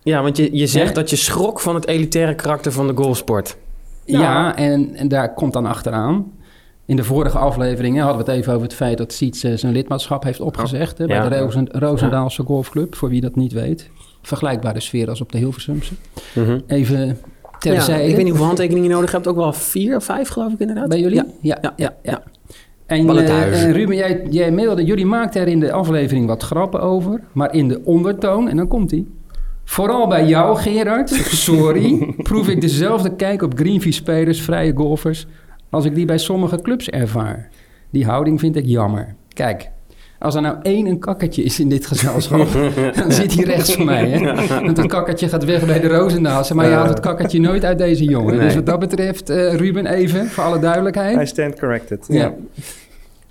ja, want je, je zegt hè? dat je schrok van het elitaire karakter van de golfsport. Ja, ja en, en daar komt dan achteraan. In de vorige afleveringen hadden we het even over het feit dat Siets uh, zijn lidmaatschap heeft opgezegd hè, bij Ja. de Rozen, Roosendaalse Golfclub, voor wie dat niet weet. Vergelijkbare sfeer als op de Hilversumse. Mhm. Even terzijde. Ja, ik weet niet hoeveel handtekeningen je nodig hebt. Ook wel vier of vijf, geloof ik inderdaad. Bij jullie? Ja, ja, ja, ja. ja. En, uh, en Ruben, jij, jij mailde, jullie maakten er in de aflevering wat grappen over, maar in de ondertoon, en dan komt hij. Vooral bij jou, Gerard, sorry, (laughs) proef ik dezelfde kijk op greenfee-spelers, vrije golfers, als ik die bij sommige clubs ervaar. Die houding vind ik jammer. Kijk, als er nou één een kakkertje is in dit gezelschap, (laughs) dan zit hij rechts van mij. Hè? Want het kakkertje gaat weg bij de Roosendaalse, maar je haalt het kakkertje nooit uit deze jongen. Nee. Dus wat dat betreft, uh, Ruben, even, voor alle duidelijkheid. I stand corrected. Ja. ja.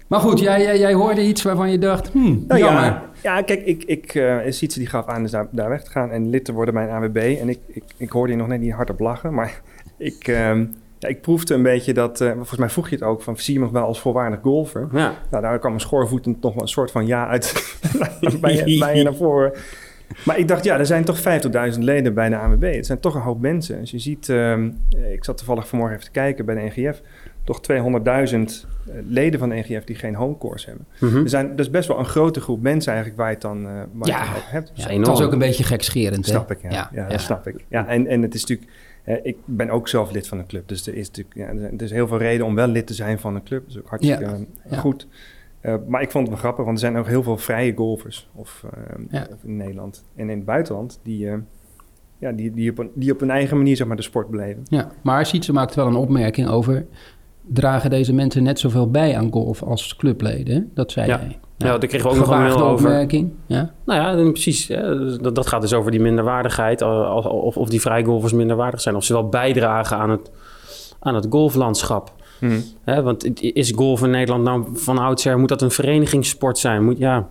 Maar goed, jij, jij, jij, hoorde iets waarvan je dacht, hmm, nou, jammer. Ja, ja, kijk, ik, ik, uh, Sietse die gaf aan dus daar, daar weg te gaan en lid te worden bij een AWB. En ik, ik, ik hoorde je nog net niet hard op lachen, maar (laughs) ik... Um, ja, ik proefde een beetje dat, uh, volgens mij vroeg je het ook, van zie je me wel als volwaardig golfer? Ja. Nou, daar kwam een schoorvoetend nog wel een soort van ja uit (laughs) bij, je, bij je (laughs) naar voren. Maar ik dacht, ja, er zijn toch 50.000 leden bij de ANWB. Het zijn toch een hoop mensen. Als je ziet, um, ik zat toevallig vanmorgen even te kijken bij de NGF, toch 200.000 leden van de NGF die geen homecourse hebben. Mm -hmm. er, zijn, dat is best wel een grote groep mensen eigenlijk waar je het dan, uh, waar ja. je het over hebt. Ja, het was ook een beetje gekscherend. Snap hè? ik, ja. ja, ja, dat snap ik. Ja, en, en het is natuurlijk... Uh, ik ben ook zelf lid van een club, dus er is natuurlijk ja, er is heel veel reden om wel lid te zijn van een club. Dat is ook hartstikke ja. Ja. goed. Uh, maar ik vond het wel grappig, want er zijn ook heel veel vrije golfers of, uh, of in Nederland en in het buitenland die, uh, ja, die, die, op een, die op hun eigen manier zeg maar, de sport beleven. Ja, maar Sietse maakt wel een opmerking over... dragen deze mensen net zoveel bij aan golf als clubleden? Dat zei ja. hij. Ja, ja daar kregen we ook nog een mail over. opmerking. Ja? Nou ja, precies. Hè. Dat, dat gaat dus over die minderwaardigheid. Of, of die vrijgolfers minderwaardig zijn. Of ze wel bijdragen aan het, aan het golflandschap. Hè, want het- is golf in Nederland nou van oudsher, moet dat een verenigingssport zijn? Moet, ja,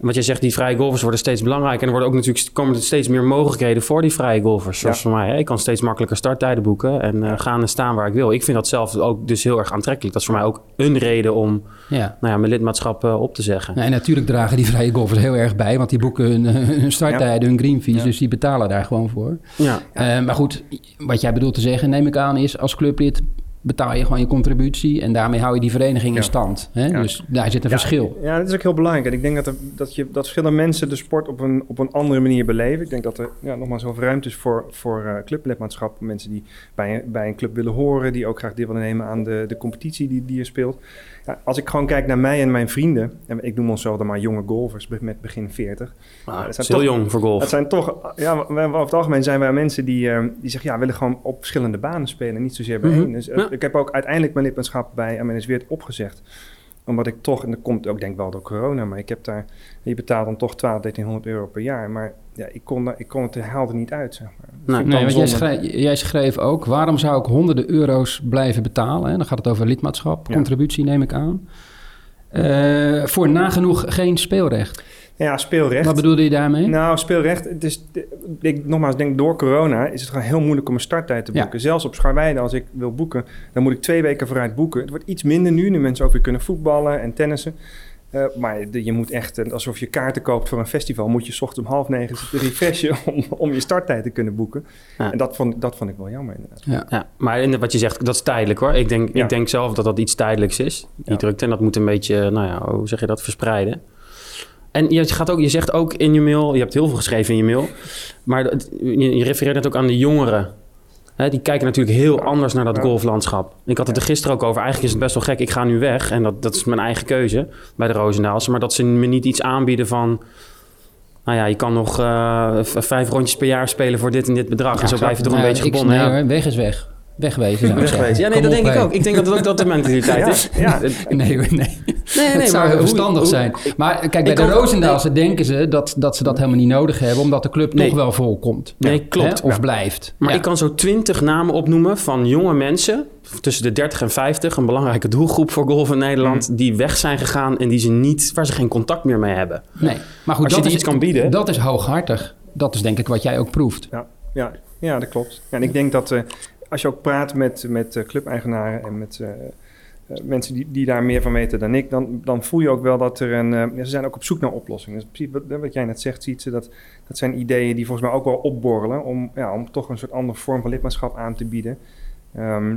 wat jij zegt, die vrije golfers worden steeds belangrijker. En er worden ook natuurlijk, komen er steeds meer mogelijkheden voor die vrije golfers. Zoals Ja. voor mij, hè. ik kan steeds makkelijker starttijden boeken en eh, gaan en staan waar ik wil. Ik vind dat zelf ook dus heel erg aantrekkelijk. Dat is voor mij ook een reden om Ja. nou ja, mijn lidmaatschap eh, op te zeggen. Nee, natuurlijk dragen die vrije golfers heel erg bij, want die boeken hun, hun starttijden, hun green fees, Ja. dus die betalen daar gewoon voor. Ja, Eh, maar goed, wat jij bedoelt te zeggen, neem ik aan, is als clublid betaal je gewoon je contributie en daarmee hou je die vereniging in stand. Hè? Ja. Dus daar zit een Ja, verschil. Ja, dat is ook heel belangrijk. En ik denk dat, er, dat, je, dat verschillende mensen de sport op een, op een andere manier beleven. Ik denk dat er ja, nogmaals heel veel ruimte is voor, voor eh, clublidmaatschap. Mensen die bij, een- bij een club willen horen, die ook graag deel willen nemen aan de, de competitie die, die er speelt. Ja, als ik gewoon kijk naar mij en mijn vrienden, en ik noem onszelf dan maar jonge golfers met begin 40. ah, dat zijn heel toch- jong voor golf. Het zijn toch, ja, we- over het algemeen zijn wij mensen die, eh, die zeggen, ja, we willen gewoon op verschillende banen spelen, niet zozeer bij Mhm. één. Dus, eh, Ja. ik heb ook uiteindelijk mijn lidmaatschap bij MNS Weert opgezegd. Omdat ik toch, en dat komt ook denk ik wel door corona, maar ik heb daar, je betaalt dan toch 12, 1300 euro per jaar. Maar ja, ik kon, daar- ik kon het, haalde niet uit, zeg maar. Nee. ik Nee, want jij schreef, jij schreef ook, waarom zou ik honderden euro's blijven betalen? Hè? Dan gaat het over lidmaatschap, Ja. contributie neem ik aan. Eh, voor nagenoeg geen speelrecht. Ja, speelrecht. Wat bedoelde je daarmee? Nou, speelrecht. Het is, ik nogmaals denk door corona is het gewoon heel moeilijk om een starttijd te Ja. boeken. Zelfs op Scharweide, als ik wil boeken, dan moet ik twee weken vooruit boeken. Het wordt iets minder nu, nu mensen ook weer kunnen voetballen en tennissen. Eh, maar de- je moet echt, eh, alsof je kaarten koopt voor een festival, moet je 's ochtends om half negen refreshen (laughs) om, om je starttijd te kunnen boeken. Ja. En dat vond, dat vond ik wel jammer inderdaad. Ja. Ja, maar in wat je zegt, dat is tijdelijk hoor. Ik denk, Ja. ik denk zelf dat dat iets tijdelijks is, die Ja. drukte. En dat moet een beetje, nou ja, hoe zeg je dat, verspreiden. En je, gaat ook, je zegt ook in je mail, je hebt heel veel geschreven in je mail, maar dat- je, je refereert net ook aan de jongeren. Hè, die kijken natuurlijk heel anders naar dat golflandschap. Ik had het er gisteren ook over. Eigenlijk is het best wel gek. Ik ga nu weg en dat, dat is mijn eigen keuze bij de Roosendaalse. Maar dat ze me niet iets aanbieden van... Nou ja, je kan nog eh, vijf rondjes per jaar spelen voor dit en dit bedrag. en zo blijf je toch een Nou, beetje gebonden. Nee hoor, weg is weg. Wegwezen. zou ik zeggen. Wegwezen. Ja, nee, Kom dat op, denk ik ook. Ik denk dat dat ook dat de mentaliteit Ja, is. ja. (laughs) Nee, nee. Nee, (laughs) het zou heel hoe- verstandig hoe- zijn. Maar kijk, bij Ik de kan- Roosendaalse denken ze dat, dat ze dat helemaal niet nodig hebben... omdat de club Nee. toch wel vol komt. Nee, klopt. Hè? Of Ja. blijft. Maar Ja. ik kan zo twintig namen opnoemen van jonge mensen... tussen de 30 en 50, een belangrijke doelgroep voor golf in Nederland... die weg zijn gegaan en die ze niet, waar ze geen contact meer mee hebben. Nee, maar goed, Als je dat die is, iets kan bieden- Dat is hooghartig. Dat is denk ik wat jij ook proeft. Ja, ja, ja dat klopt. Ja, en ik denk dat eh, als je ook praat met, met eh, clubeigenaren en met eh, eh, mensen die, die daar meer van weten dan ik, dan, dan voel je ook wel dat er een. ze zijn ook op zoek naar oplossingen. Dus precies wat, wat jij net zegt, ziet ze dat dat zijn ideeën die volgens mij ook wel opborrelen om, ja, om toch een soort andere vorm van lidmaatschap aan te bieden. Ehm,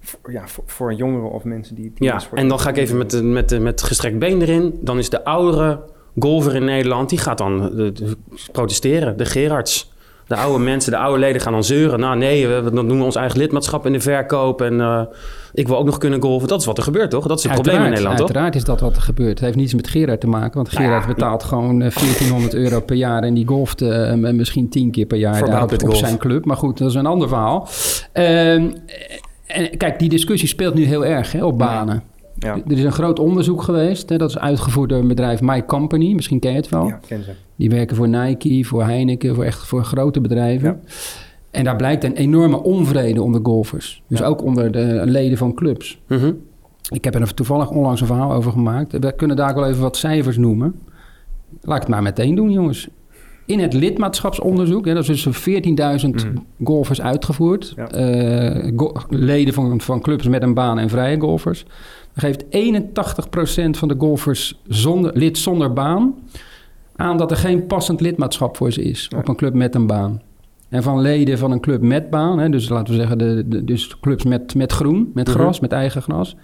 voor, ja, voor, voor jongeren of mensen die. die Ja, en dan ga ik even met, de, met, de, met gestrekt been erin. Dan is de oudere golfer in Nederland, die gaat dan de- protesteren. De Gerards. De oude mensen, de oude leden gaan dan zeuren. Nou nee, we, dan doen we ons eigen lidmaatschap in de verkoop. En eh, ik wil ook nog kunnen golven. Dat is wat er gebeurt, toch? Dat is het probleem in Uiteraard, Nederland, toch? Uiteraard is dat wat er gebeurt. Het heeft niets met Gerard te maken. Want Nou Gerard ja. betaalt gewoon eh, 1400 euro per jaar. En die golft eh, misschien tien keer per jaar daar op, op zijn club. Maar goed, dat is een ander verhaal. Ehm, en kijk, die discussie speelt nu heel erg hè, op banen. Ja, Er is een groot onderzoek geweest. Hè, dat is uitgevoerd door een bedrijf My Company. Misschien ken je het wel. ja, ken ze. Die werken voor Nike, voor Heineken, voor echt voor grote bedrijven. Ja. En daar blijkt een enorme onvrede onder golfers. Dus Ja. ook onder de leden van clubs. Mhm. Ik heb er toevallig onlangs een verhaal over gemaakt. We kunnen daar ook wel even wat cijfers noemen. Laat ik het maar meteen doen, jongens. In het lidmaatschapsonderzoek, hè, dat is dus 14.000 Mhm. golfers uitgevoerd. Ja. eh, go- leden van, van clubs met een baan en vrije golfers. Dan geeft 81% van de golfers zonder, lid zonder baan aan dat er geen passend lidmaatschap voor ze is op een club met een baan. En van leden van een club met baan, hè, dus laten we zeggen de, de, dus clubs met, met groen, met Mhm. gras, met eigen gras,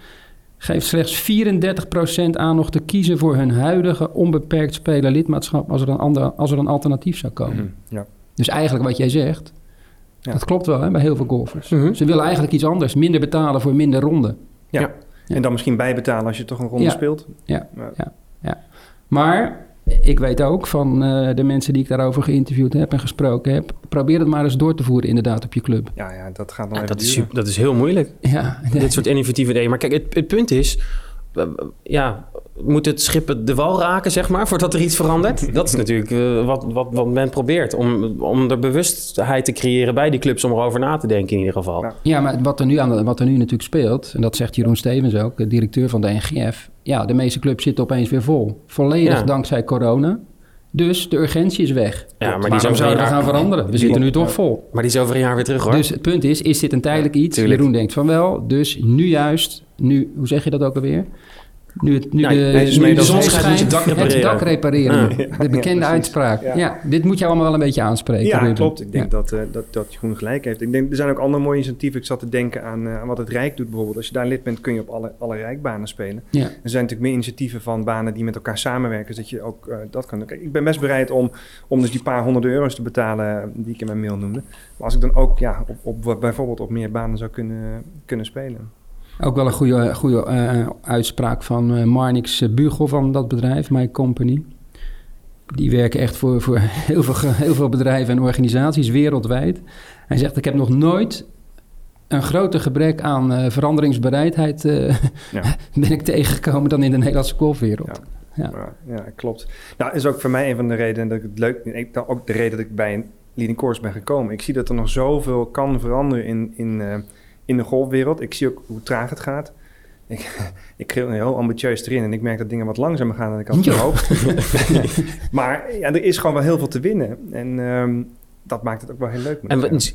geeft slechts 34% aan nog te kiezen voor hun huidige onbeperkt spelen lidmaatschap als er een, ander, als er een alternatief zou komen. Mhm, Ja. Dus eigenlijk wat jij zegt, Ja. dat klopt wel hè, bij heel veel golfers. Mhm. Ze willen eigenlijk iets anders, minder betalen voor minder ronden. Ja. Ja. En dan misschien bijbetalen als je toch een ronde Ja. speelt. Ja. Ja. Maar ik weet ook van eh, de mensen die ik daarover geïnterviewd heb en gesproken heb, probeer het maar eens door te voeren inderdaad op je club. Ja, ja, dat gaat dan Ja, even dat, is, dat is heel moeilijk. Ja, Dit soort innovatieve ideeën. Maar kijk, het, het punt is... Ja, moet het schip de wal raken, zeg maar, voordat er iets verandert? (laughs) Dat is natuurlijk eh, wat, wat, wat men probeert. Om, om er bewustheid te creëren bij die clubs om erover na te denken in ieder geval. Ja. Maar wat er, nu aan, de- wat er nu natuurlijk speelt, en dat zegt Jeroen Stevens ook, de directeur van de NGF. Ja, de meeste clubs zitten opeens weer vol. Volledig Ja. dankzij corona. Dus de urgentie is weg. Ja, maar die Waarom zouden we jaar- gaan veranderen? We zitten nu toch vol. Maar die is over een jaar weer terug, hoor. Dus het punt is, is dit een tijdelijk iets? tuurlijk. Jeroen denkt van wel. Dus nu juist, nu, hoe zeg je dat ook alweer? Nu, het, nu Nou, de, nee, dus nu mee de dat zon schijnt, moet je dak repareren. Het dak repareren. Ja. De bekende Ja, uitspraak. Ja. Ja. dit moet je allemaal wel een beetje aanspreken. Ja, Ruben. klopt. Ik denk Ja. dat, eh, dat, dat Jeroen gelijk heeft. Ik denk, er zijn ook andere mooie initiatieven. Ik zat te denken aan, eh, aan wat het Rijk doet bijvoorbeeld. Als je daar lid bent, kun je op alle, alle Rijkbanen spelen. Ja. Er zijn natuurlijk meer initiatieven van banen die met elkaar samenwerken. Dus dat je ook eh, dat kan doen. Kijk, ik ben best bereid om, om dus die paar honderd euro's te betalen die ik in mijn mail noemde. Maar als ik dan ook ja, op, op, bijvoorbeeld op meer banen zou kunnen, kunnen spelen. Ook wel een goede, goede eh, uitspraak van eh, Marnix Bugel van dat bedrijf, My Company. Die werken echt voor, voor (laughs) heel, veel, heel veel bedrijven en organisaties wereldwijd. Hij zegt, ik heb nog nooit een groter gebrek aan eh, veranderingsbereidheid eh, Ja. (laughs) ben ik tegengekomen dan in de Nederlandse golfwereld. Ja. Ja, ja klopt. Nou, is ook voor mij een van de redenen dat ik het leuk vind. Ook de reden dat ik bij een leading course ben gekomen. Ik zie dat er nog zoveel kan veranderen in, in, eh, in de golfwereld. Ik zie ook hoe traag het gaat. Ik, (laughs) ik ging heel ambitieus erin en ik merk dat dingen wat langzamer gaan dan ik had gehoopt. (laughs) maar ja, er is gewoon wel heel veel te winnen. En ehm, dat maakt het ook wel heel leuk. En wat-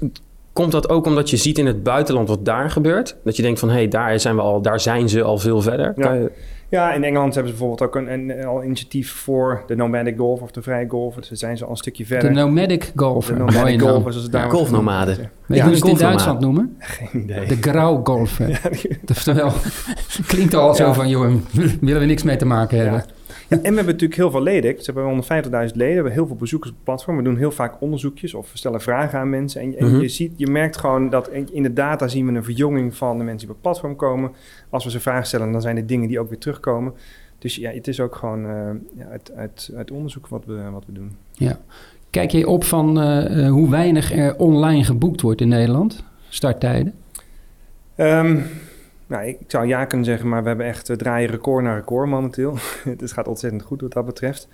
komt dat ook omdat je ziet in het buitenland wat daar gebeurt? Dat je denkt van, hé, hey, daar, zijn we al, daar zijn ze al veel verder. Ja. Je- Ja, in Engeland hebben ze bijvoorbeeld ook een, een, al initiatief voor de nomadic golf of de vrije golf. Dus daar zijn ze al een stukje De verder. nomadic golfer. De nomadic golf, zoals daar Ja, wordt genoemd. golfnomaden. Weet Ja, hoe ze het in. Duitsland noemen? Geen idee. De grauwgolfer. (laughs) Ja, die- Oftewel, (laughs) klinkt al zo Ja. van, joh, (laughs) willen we niks mee te maken hebben. Ja, en we hebben natuurlijk heel veel leden. Ze hebben 150.000 leden. We hebben heel veel bezoekers op het platform. We doen heel vaak onderzoekjes of we stellen vragen aan mensen. En, en Mhm. je, ziet, je merkt gewoon dat in de data zien we een verjonging van de mensen die op het platform komen. Als we ze vragen stellen, dan zijn het dingen die ook weer terugkomen. Dus ja, het is ook gewoon eh, ja, uit, uit, uit onderzoek wat we, wat we doen. Kijk je op van eh, eh, hoe weinig er online geboekt wordt in Nederland? Starttijden? Ehm, nou, ik zou ja kunnen zeggen, maar we hebben echt eh, draaien record na record momenteel. (laughs) het gaat ontzettend goed wat dat betreft.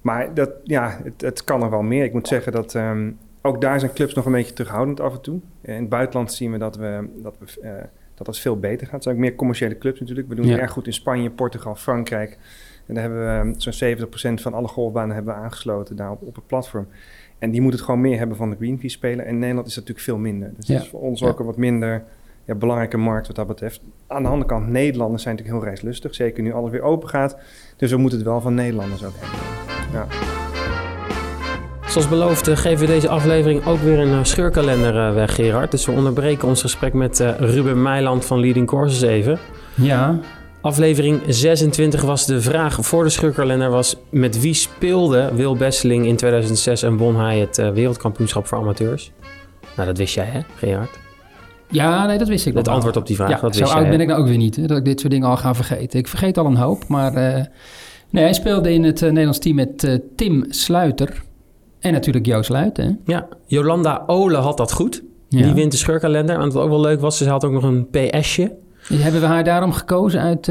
Maar dat, ja, het, het kan er wel meer. Ik moet zeggen dat ehm, ook daar zijn clubs nog een beetje terughoudend af en toe. In het buitenland zien we dat, we, dat, we, eh, dat het veel beter gaat. Er zijn ook meer commerciële clubs natuurlijk. We doen Ja. het erg goed in Spanje, Portugal, Frankrijk. En daar hebben we ehm, zo'n 70% van alle golfbanen hebben we aangesloten daar op, op het platform. En die moeten het gewoon meer hebben van de green fee spelen. En in Nederland is dat natuurlijk veel minder. Dus Ja. dat is voor ons Ja. ook een wat minder ja, belangrijke markt wat dat betreft. Aan de andere kant, Nederlanders zijn natuurlijk heel reislustig. Zeker nu alles weer open gaat. Dus we moeten het wel van Nederlanders ook hebben. Ja. Zoals beloofd eh, geven we deze aflevering ook weer een eh, scheurkalender eh, weg, Gerard. Dus we onderbreken ons gesprek met eh, Ruben Meiland van Leading Courses even. Ja. Aflevering 26 was de vraag voor de scheurkalender was... met wie speelde Wil Besseling in 2006 en won hij het wereldkampioenschap voor amateurs? Nou, dat wist jij hè, Gerard? Ja, nee, dat wist ik Het wel. antwoord op die vraag, Ja, dat zo wist oud jij. ben ik nou ook weer niet, hè, dat ik dit soort dingen al ga vergeten. Ik vergeet al een hoop, maar... eh, nee, hij speelde in het eh, Nederlands team met eh, Tim Sluiter. En natuurlijk Joost Luiten. Ja, Jolanda Ole had dat goed. Ja. Die wint de scheurkalender. En wat ook wel leuk was, ze had ook nog een PS'je. Hebben we haar daarom gekozen uit,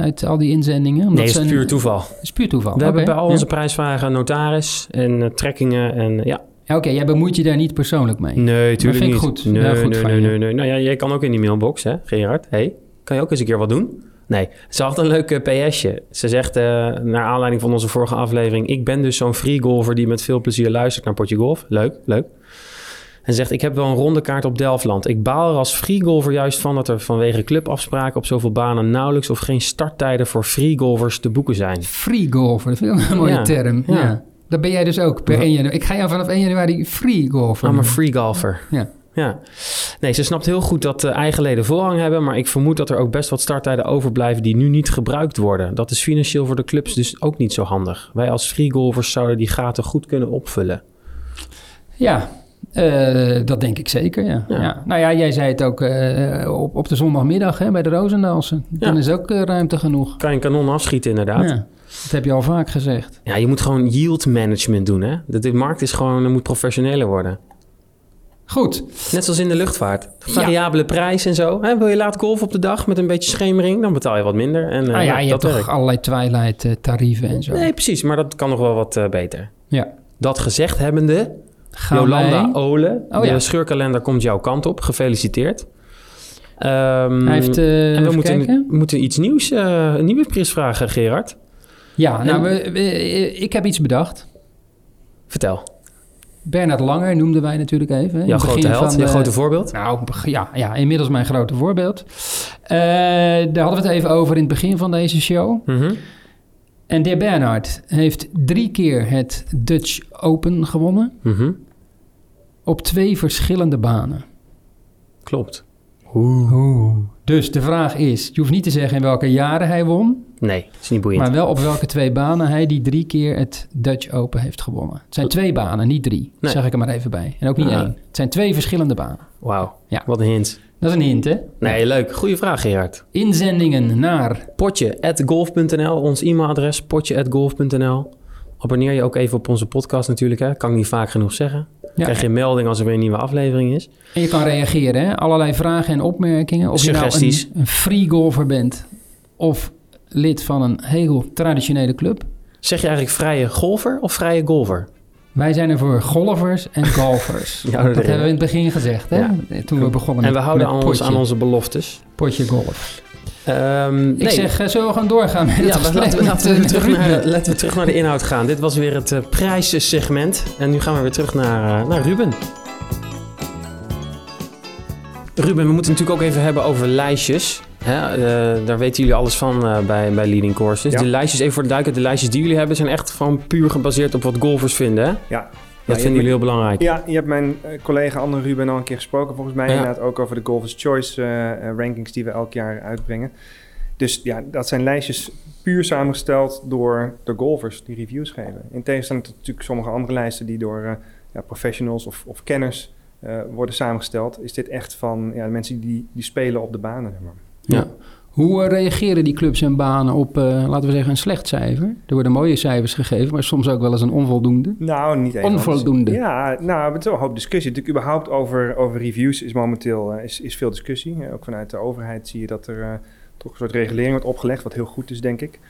uit al die inzendingen? Omdat Nee, is ze een- puur toeval. is puur toeval. We hebben bij al ja. onze prijsvragen notaris en trekkingen en. Ja, Oké, jij bemoeit je daar niet persoonlijk mee. Nee, tuurlijk vind ik niet. goed. Nee, Ja, goed nee, nee, nee, nee. Nou ja, jij kan ook in die mailbox, hè, Gerard. hey, kan je ook eens een keer wat doen? Nee, ze had een leuk eh, PS'je. Ze zegt, eh, naar aanleiding van onze vorige aflevering... ik ben dus zo'n free golfer die met veel plezier luistert naar Potje Golf. Leuk, leuk. En zegt, ik heb wel een ronde kaart op Delftland. Ik baal er als free golfer juist van dat er vanwege clubafspraken... op zoveel banen nauwelijks of geen starttijden voor free golfers te boeken zijn. Free golfer, dat vind ik een mooie Ja, term. Ja. ja. Dat ben jij dus ook per Ja. 1 januari. Ik ga jou vanaf 1 januari free golfer. I'm a free golfer. Ja. Ja. Nee, ze snapt heel goed dat uh, eigen leden voorrang hebben, maar ik vermoed dat er ook best wat starttijden overblijven die nu niet gebruikt worden. Dat is financieel voor de clubs dus ook niet zo handig. Wij als freegolfers zouden die gaten goed kunnen opvullen. Ja, eh, dat denk ik zeker, ja. Ja. ja. Nou ja, jij zei het ook eh, op, op de zondagmiddag hè, bij de Roosendaalse. Dan Ja. is ook eh, ruimte genoeg. Kan je een kanon afschieten inderdaad. Ja. Ja, dat heb je al vaak gezegd. je moet gewoon yield management doen hè. De, de markt is gewoon, moet professioneler worden. Goed. Net zoals in de luchtvaart. Variabele prijs en zo. Wil je laat golven op de dag met een beetje schemering, dan betaal je wat minder. En, uh, ah ja, je dat hebt werkt. toch allerlei twilight eh, tarieven en zo. Nee, precies. Maar dat kan nog wel wat uh, beter. Ja. Dat gezegd hebbende, Gaan Jolanda wij... Ole, Oh, de ja. scheurkalender komt jouw kant op. Gefeliciteerd. Ehm, Hij heeft, uh, en we moeten, moeten iets nieuws, een nieuwe prijs vragen, Gerard. Ja, nou, we, we, ik heb iets bedacht. Vertel. Bernard Langer noemden wij natuurlijk even. Jouw grote held, van, je grote voorbeeld. Nou, ja, ja, inmiddels mijn grote voorbeeld. Uh, daar hadden we het even over in het begin van deze show. Mm -hmm. En de Bernhard heeft drie keer het Dutch Open gewonnen. Mm -hmm. Op twee verschillende banen. Klopt. Oeh. Oeh. Dus de vraag is, je hoeft niet te zeggen in welke jaren hij won. Nee, is niet boeiend. Maar wel op welke twee banen hij die drie keer het Dutch Open heeft gewonnen. Het zijn twee banen, niet drie. Nee. Zeg ik er maar even bij. En ook niet één. Het zijn twee verschillende banen. Wauw, ja. wat een hint. Dat is een hint, hè? Nee, leuk. Goeie vraag, Gerard. Inzendingen naar... Potje.golf.nl, ons e-mailadres potje.golf.nl. Abonneer je ook even op onze podcast natuurlijk, hè? Kan ik niet vaak genoeg zeggen. Ja. Krijg je een melding als er weer een nieuwe aflevering is. En je kan reageren, hè? Allerlei vragen en opmerkingen. Of Suggesties. je nou een, een free golfer bent of lid van een heel traditionele club. Zeg je eigenlijk vrije golfer of vrije golfer? Wij zijn er voor golfers en golfers. (laughs) ja, dat hebben we in het begin gezegd, hè? Ja. Toen we begonnen En we houden ons, aan onze beloftes. Potje golf. Um, ik nee. zeg, uh, zullen we gaan doorgaan met ja, laten, we, laten, we terug naar, laten we terug naar de inhoud gaan. Dit was weer het uh, prijssegment. En nu gaan we weer terug naar, uh, naar Ruben. Ruben, we moeten natuurlijk ook even hebben over lijstjes. Hè? Uh, daar weten jullie alles van uh, bij, bij Leading Courses. Ja. De lijstjes, even voor de duiken, de lijstjes die jullie hebben... zijn echt gewoon puur gebaseerd op wat golfers vinden, hè? Ja. Dat ja, vinden jullie heel belangrijk. Ja, je hebt mijn uh, collega Anne Ruben al een keer gesproken. Volgens mij ja. inderdaad ook over de Golfers Choice rankings... die we elk jaar uitbrengen. Dus ja, dat zijn lijstjes puur samengesteld door de golfers die reviews geven. In tegenstelling tot natuurlijk sommige andere lijsten... die door ja, professionals of, of kenners worden samengesteld... is dit echt van ja, mensen die, die spelen op de banen. Zeg maar. Ja. Hoe uh, reageren die clubs en banen op, uh, laten we zeggen, een slecht cijfer? Er worden mooie cijfers gegeven, maar soms ook wel eens een onvoldoende. Nou, niet echt. Onvoldoende. Ja, nou, het is wel een hoop discussie. Natuurlijk überhaupt over, over reviews is momenteel uh, is, is veel discussie. ook vanuit de overheid zie je dat er toch een soort regulering wordt opgelegd, wat heel goed is, denk ik.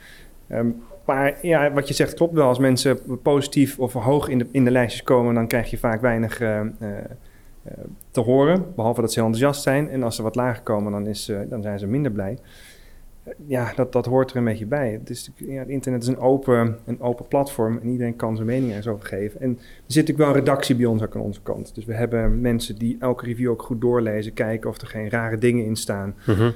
Um, maar ja, wat je zegt klopt wel. Als mensen positief of hoog in de, in de lijstjes komen, dan krijg je vaak weinig te horen. Behalve dat ze heel enthousiast zijn. En als ze wat lager komen, dan, is, dan zijn ze minder blij. Uh, ja, dat, dat hoort er een beetje bij. Het, is, ja, het internet is een open, een open platform en iedereen kan zijn mening er zo geven. En er zit natuurlijk wel een redactie bij ons ook aan onze kant. Dus we hebben mensen die elke review ook goed doorlezen, kijken of er geen rare dingen in staan. Mm -hmm.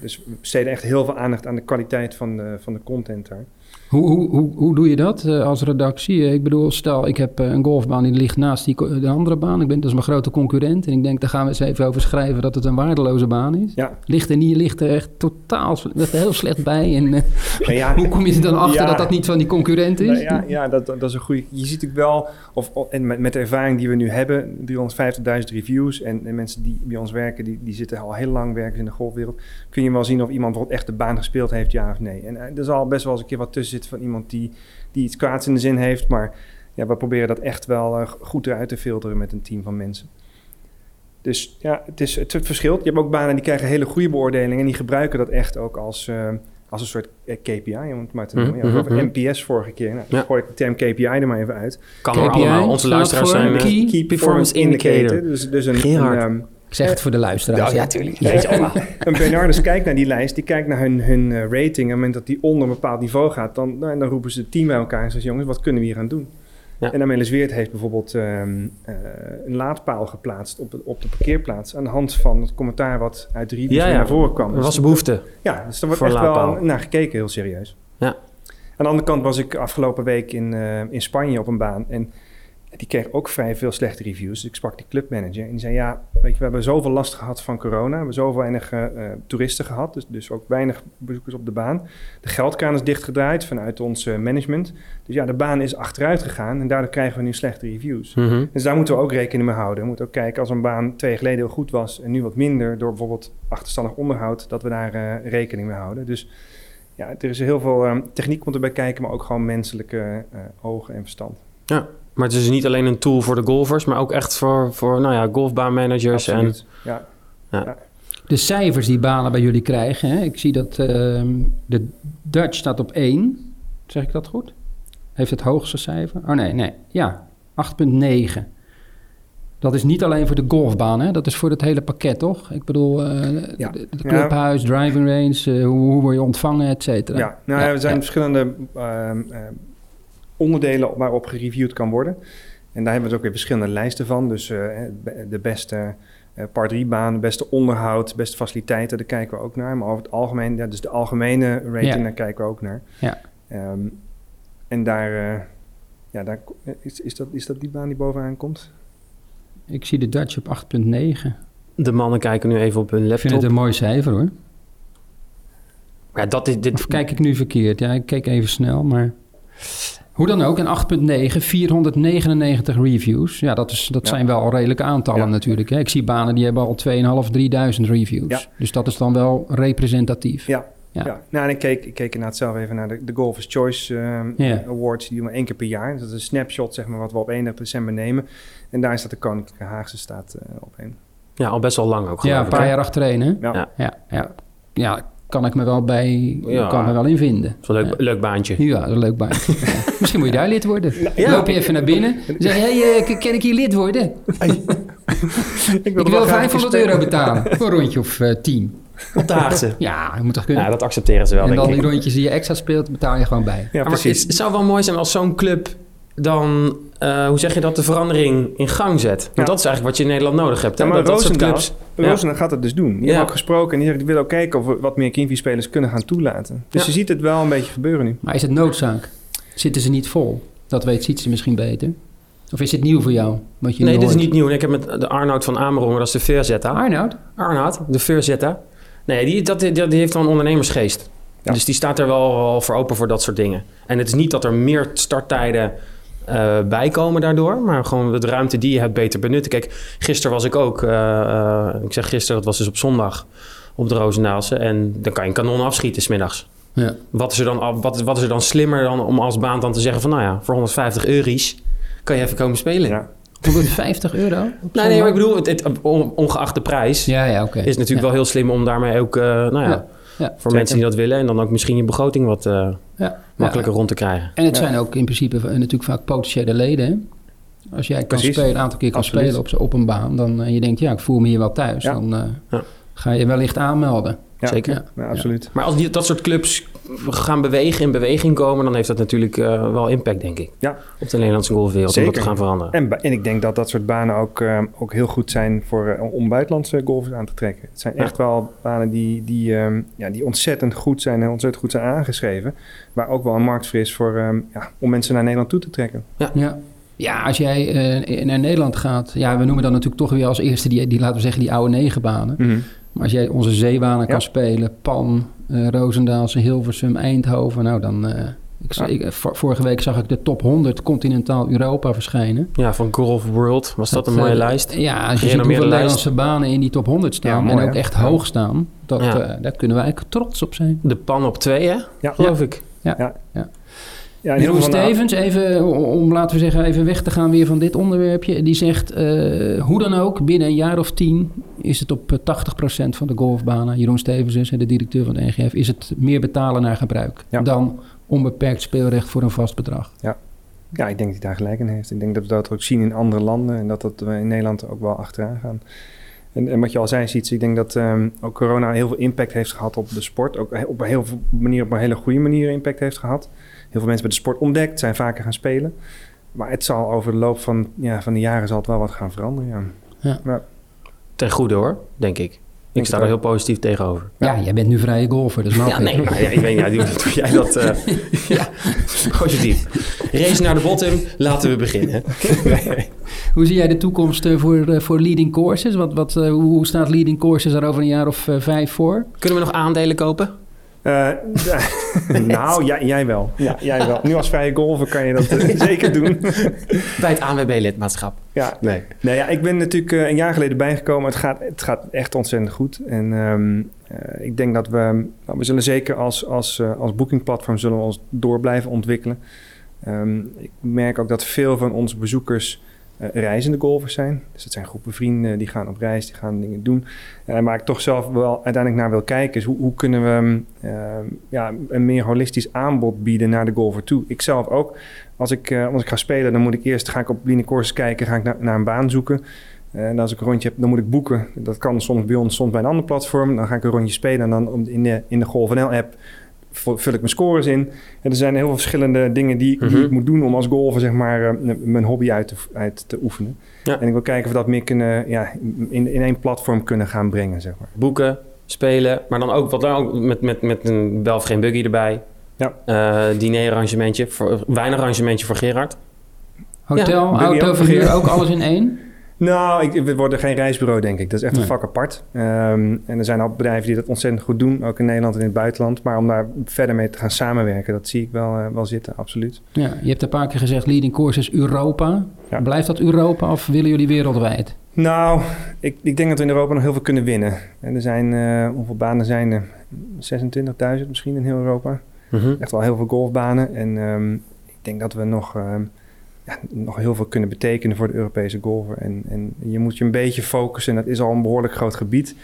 dus we besteden echt heel veel aandacht aan de kwaliteit van de, van de content daar. Hoe, hoe, hoe, hoe doe je dat uh, als redactie? Ik bedoel, stel ik heb uh, een golfbaan die ligt naast die, de andere baan. Ik ben, dat is mijn grote concurrent. En ik denk, daar gaan we eens even over schrijven dat het een waardeloze baan is. Ja. Ligt er niet, ligt er echt totaal ligt er heel slecht bij. En (laughs) ja, (laughs) hoe kom je er dan achter dat dat niet van die concurrent is? Ja, ja dat, dat is een goede... Je ziet natuurlijk wel, of, en met, met de ervaring die we nu hebben, 350.000 reviews. En, en, mensen die bij ons werken, die, die zitten al heel lang werken in de golfwereld. Kun je wel zien of iemand echt de baan gespeeld heeft, ja of nee. En er zal best wel eens een keer wat tussen van iemand die, die iets kwaads in de zin heeft. Maar ja, we proberen dat echt wel uh, goed eruit te filteren met een team van mensen. Dus ja, het, is, het verschilt. Je hebt ook banen die krijgen hele goede beoordelingen. En die gebruiken dat echt ook als, uh, als een soort uh, KPI. Om het maar te noemen. Mm -hmm. ja, over NPS vorige keer. Nou, ja. gooi ik de term KPI er maar even uit. Kan KPI, allemaal. Onze luisteraars zijn key, key Performance, performance Indicator. indicator. Dus, dus een, um, zeg het voor de luisteraars. Ja, natuurlijk. Ja, ja. (laughs) een Bernardus kijkt naar die lijst, die kijkt naar hun, hun uh, rating. En op het moment dat die onder een bepaald niveau gaat, dan, nou, dan roepen ze het team bij elkaar en zeggen: jongens, wat kunnen we hier aan doen? Ja. En Amelis Weert heeft bijvoorbeeld um, uh, een laadpaal geplaatst op, op de parkeerplaats. aan de hand van het commentaar wat uit de reviews ja, ja. naar voren kwam. Er was een behoefte. Ja, dus er wordt echt wel naar gekeken, heel serieus. Ja. Aan de andere kant was ik afgelopen week in, uh, in Spanje op een baan. En die kreeg ook vrij veel slechte reviews. Dus ik sprak die clubmanager en die zei... ja, weet je, we hebben zoveel last gehad van corona. We hebben zoveel weinig uh, toeristen gehad. Dus, dus ook weinig bezoekers op de baan. De geldkraan is dichtgedraaid vanuit ons uh, management. Dus ja, de baan is achteruit gegaan. En daardoor krijgen we nu slechte reviews. Mm -hmm. Dus daar moeten we ook rekening mee houden. We moeten ook kijken als een baan twee jaar geleden heel goed was... en nu wat minder door bijvoorbeeld achterstandig onderhoud... dat we daar uh, rekening mee houden. Dus ja, er is heel veel um, techniek komt erbij kijken... maar ook gewoon menselijke ogen en verstand. Ja, Maar het is niet alleen een tool voor de golfers, maar ook echt voor, voor nou ja, golfbaanmanagers. En, Absoluut. Ja. De cijfers die banen bij jullie krijgen, hè? ik zie dat ehm, de Dutch staat op 1. Zeg ik dat goed? Heeft het hoogste cijfer? Oh nee, nee. Ja, 8,9. Dat is niet alleen voor de golfbaan, hè? dat is voor het hele pakket, toch? Ik bedoel, eh Ja. de clubhuis, driving range, eh, hoe, hoe word je ontvangen, et cetera. Ja, nou, Ja, er zijn ja. verschillende ehm, ehm, onderdelen waarop gereviewd kan worden. En daar hebben we dus ook weer verschillende lijsten van. Dus eh, de beste eh par 3 baan, de beste onderhoud, de beste faciliteiten, daar kijken we ook naar. Maar over het algemeen, ja, dus de algemene rating, Ja. daar kijken we ook naar. Ja. Ehm, en daar, eh, ja, daar is, is, dat, is dat die baan die bovenaan komt? Ik zie de Dutch op 8,9. De mannen kijken nu even op hun Ik vind laptop. het een mooi cijfer hoor. Ja, dat is, dit, Of kijk ik nu verkeerd? Ja, ik keek even snel, maar... Hoe dan ook, een 8.9, 499 reviews. Ja, dat, is, dat Ja. zijn wel redelijke aantallen Ja. natuurlijk. Hè. Ik zie banen die hebben al 2.500, 3000 reviews. Ja. Dus dat is dan wel representatief. Ja. Ja. Ja. Nou, en ik keek, ik keek inderdaad zelf even naar de, de Golfers Choice ehm, Ja. Awards. Die doen we één keer per jaar. Dat is een snapshot, zeg maar, wat we op 31 december nemen. En daar staat de Koninklijke Haagse staat eh, op één. ja, al best wel lang ook Ja, een paar hè? jaar achtereen, hè? Ja. Ja. Ja, ja. Kan ik me wel bij... Ja. Kan me wel in vinden. Dat is een leuk, Ja. leuk baantje. Ja, een leuk baan. (laughs) Ja. Misschien moet je daar lid worden. Ja. Loop je even naar binnen. Zeg je, hey, eh, kan ik hier lid worden? (laughs) Ik wil 500 euro betalen voor (laughs) een rondje of eh 10. Op de Haagse. Ja, je moet toch kunnen. Ja, dat accepteren ze wel, en denk dan ik. die rondjes die je extra speelt, betaal je gewoon bij. Ja, maar het, precies. het zou wel mooi zijn als zo'n club dan, eh, hoe zeg je dat, de verandering in gang zet. Want Ja. dat is eigenlijk wat je in Nederland nodig hebt. Ja, maar dat, dat soort Roosendaal. Ja. Gaat het dus doen. Die Ja. hebben ook gesproken en die zeggen, die willen ook kijken of we wat meer Kingfisher-spelers kunnen gaan toelaten. Dus Ja. je ziet het wel een beetje gebeuren nu. Maar is het noodzaak? Zitten ze niet vol? Dat weet Sietse misschien beter. Of is het nieuw voor jou? Wat je Nee, dit is niet nieuw. Ik heb met de Arnoud van Amerongen, dat is de Veerzetta. Arnoud? Arnoud, de Veerzetta. Nee, die, dat, die, die heeft wel een ondernemersgeest. Ja. Dus die staat er wel, wel voor open voor dat soort dingen. En het is niet dat er meer starttijden eh bij komen daardoor, maar gewoon de ruimte die je hebt beter benutten. Kijk, gisteren was ik ook, eh, eh, ik zeg gisteren, dat was dus op zondag op de Roosendaalse. En dan kan je een kanon afschieten smiddags. Ja. Wat is, er dan, wat, wat is er dan slimmer dan om als baan dan te zeggen van... nou ja, voor 150 euro's kan je even komen spelen. Ja. 150 euro? Nee, nee, maar ik bedoel, het, het, on- ongeacht de prijs... Ja, ja, oké. is het natuurlijk ja. wel heel slim om daarmee ook... eh, nou ja, Ja, ja, voor zeker. mensen die dat willen... en dan ook misschien je begroting wat eh, Ja. makkelijker Ja. rond te krijgen. En het Ja. zijn ook in principe eh, natuurlijk vaak potentiële leden. Hè? Als jij kan Precies. spelen, een aantal keer kan Absoluut. spelen op, z'n- op een baan, dan en je denkt, ja, ik voel me hier wel thuis, Ja. dan eh, Ja. ga je wellicht aanmelden. Ja. Zeker. Ja. Ja, absoluut. Maar als die, dat soort clubs gaan bewegen, in beweging komen... dan heeft dat natuurlijk eh, wel impact, denk ik. Ja. Op de Nederlandse golfwereld, om dat te Zeker. gaan veranderen. En, en ik denk dat dat soort banen ook, eh, ook heel goed zijn voor, eh, om buitenlandse golfers aan te trekken. Het zijn Ja. echt wel banen die, die, ehm, ja, die ontzettend goed zijn en ontzettend goed zijn aangeschreven. Waar ook wel een markt voor is voor, ehm, ja, om mensen naar Nederland toe te trekken. Ja. Ja, als jij eh, naar Nederland gaat, ja, we noemen dan natuurlijk toch weer als eerste die, die laten we zeggen, die oude negenbanen. Maar als jij onze zeebanen kan Ja. spelen, Pan, eh Roosendaalse, Hilversum, Eindhoven, nou dan... eh, ik, Ja. ik- vor- vorige week zag ik de top 100 continentaal Europa verschijnen. Ja, van Golf World was dat, een mooie eh, lijst. Ja, als je ziet hoeveel lijst. Nederlandse banen in die top 100 staan Ja, mooi, en ook hè? echt Ja. hoog staan, dat, Ja. eh, daar kunnen wij eigenlijk trots op zijn. De pan op twee, hè? Ja. Geloof ik. Ja, in heel Jeroen Stevens, even om- laten we zeggen, even weg te gaan weer van dit onderwerpje. Die zegt, eh, hoe dan ook, binnen een jaar of tien is het op eh, 80% van de golfbanen, Jeroen Stevens de directeur van de NGF, is het meer betalen naar gebruik Ja. dan onbeperkt speelrecht voor een vast bedrag. Ja, ik denk dat hij daar gelijk in heeft. Ik denk dat we dat ook zien in andere landen en dat, dat we in Nederland ook wel achteraan gaan. En, en wat je al zei, Siets, ik denk dat ehm, ook corona heel veel impact heeft gehad op de sport. Ook op een heel veel manier, op een hele goede manier impact heeft gehad. Heel veel mensen hebben de sport ontdekt, zijn vaker gaan spelen. Maar het zal over de loop van, ja, van de jaren zal het wel wat gaan veranderen. Ja. Ten goede hoor, denk ik. Ik sta er heel positief tegenover. Ja, jij bent nu vrije golfer, dus Ja, nee, maar ja, ik weet niet, ja, (laughs) doe, jij dat... eh (laughs) ja, positief. Race naar de bottom, laten we beginnen. (laughs) Hoe zie jij de toekomst eh, voor, eh, voor leading courses? Wat, wat, eh, hoe staat leading courses er over een jaar of vijf voor? Kunnen we nog aandelen kopen? Eh, (laughs) nou, jij, jij wel. Ja, jij wel. Nu als vrije golfer kan je dat eh, (laughs) zeker doen. Bij het ANWB-lidmaatschap. Ja, Nee. Nee, ja, ik ben natuurlijk eh, een jaar geleden bijgekomen. Het gaat, het gaat echt ontzettend goed. En ehm, eh, ik denk dat we... Nou, we zullen zeker als, als, als boekingplatform zullen we ons door blijven ontwikkelen. Ehm, ik merk ook dat veel van onze bezoekers reizende golfers zijn. Dus het zijn groepen vrienden die gaan op reis, die gaan dingen doen. Uh, maar ik toch zelf wel uiteindelijk naar wil kijken is hoe, hoe kunnen we ehm, ja, een meer holistisch aanbod bieden naar de golfer toe. Ik zelf ook. Als ik, uh, als ik ga spelen, dan moet ik eerst ga ik op courses kijken, ga ik naar, naar een baan zoeken. En als ik een rondje heb, dan moet ik boeken. Dat kan soms bij ons, soms bij een ander platform. Dan ga ik een rondje spelen en dan in de, in de GolfNL-app vul ik mijn scores in. En er zijn heel veel verschillende dingen die, die Mhm. ik moet doen om als golfer zeg maar, eh, mijn hobby uit te, uit te oefenen. Ja. En ik wil kijken of we dat meer kunnen, ja, in, in één platform kunnen gaan brengen. Zeg maar. Boeken, spelen, maar dan ook, wat dan ook met, met, met een Belf geen buggy erbij. Ja. Eh, dinerarrangementje, voor, wijnarrangementje voor Gerard. Hotel, Ja, auto, ook verhuur, ook alles in één? (laughs) Nou, ik, we worden geen reisbureau, denk ik. Dat is echt Nee. een vak apart. Ehm, en er zijn al bedrijven die dat ontzettend goed doen, ook in Nederland en in het buitenland. Maar om daar verder mee te gaan samenwerken, dat zie ik wel, eh, wel zitten, absoluut. Ja, je hebt een paar keer gezegd leading courses Europa. Ja. Blijft dat Europa of willen jullie wereldwijd? Nou, ik, ik denk dat we in Europa nog heel veel kunnen winnen. En er zijn, eh, hoeveel banen zijn er? 26.000 misschien in heel Europa. Mhm. Echt wel heel veel golfbanen. En ehm, ik denk dat we nog, ehm, ja, nog heel veel kunnen betekenen voor de Europese golfer. En, en je moet je een beetje focussen. En dat is al een behoorlijk groot gebied.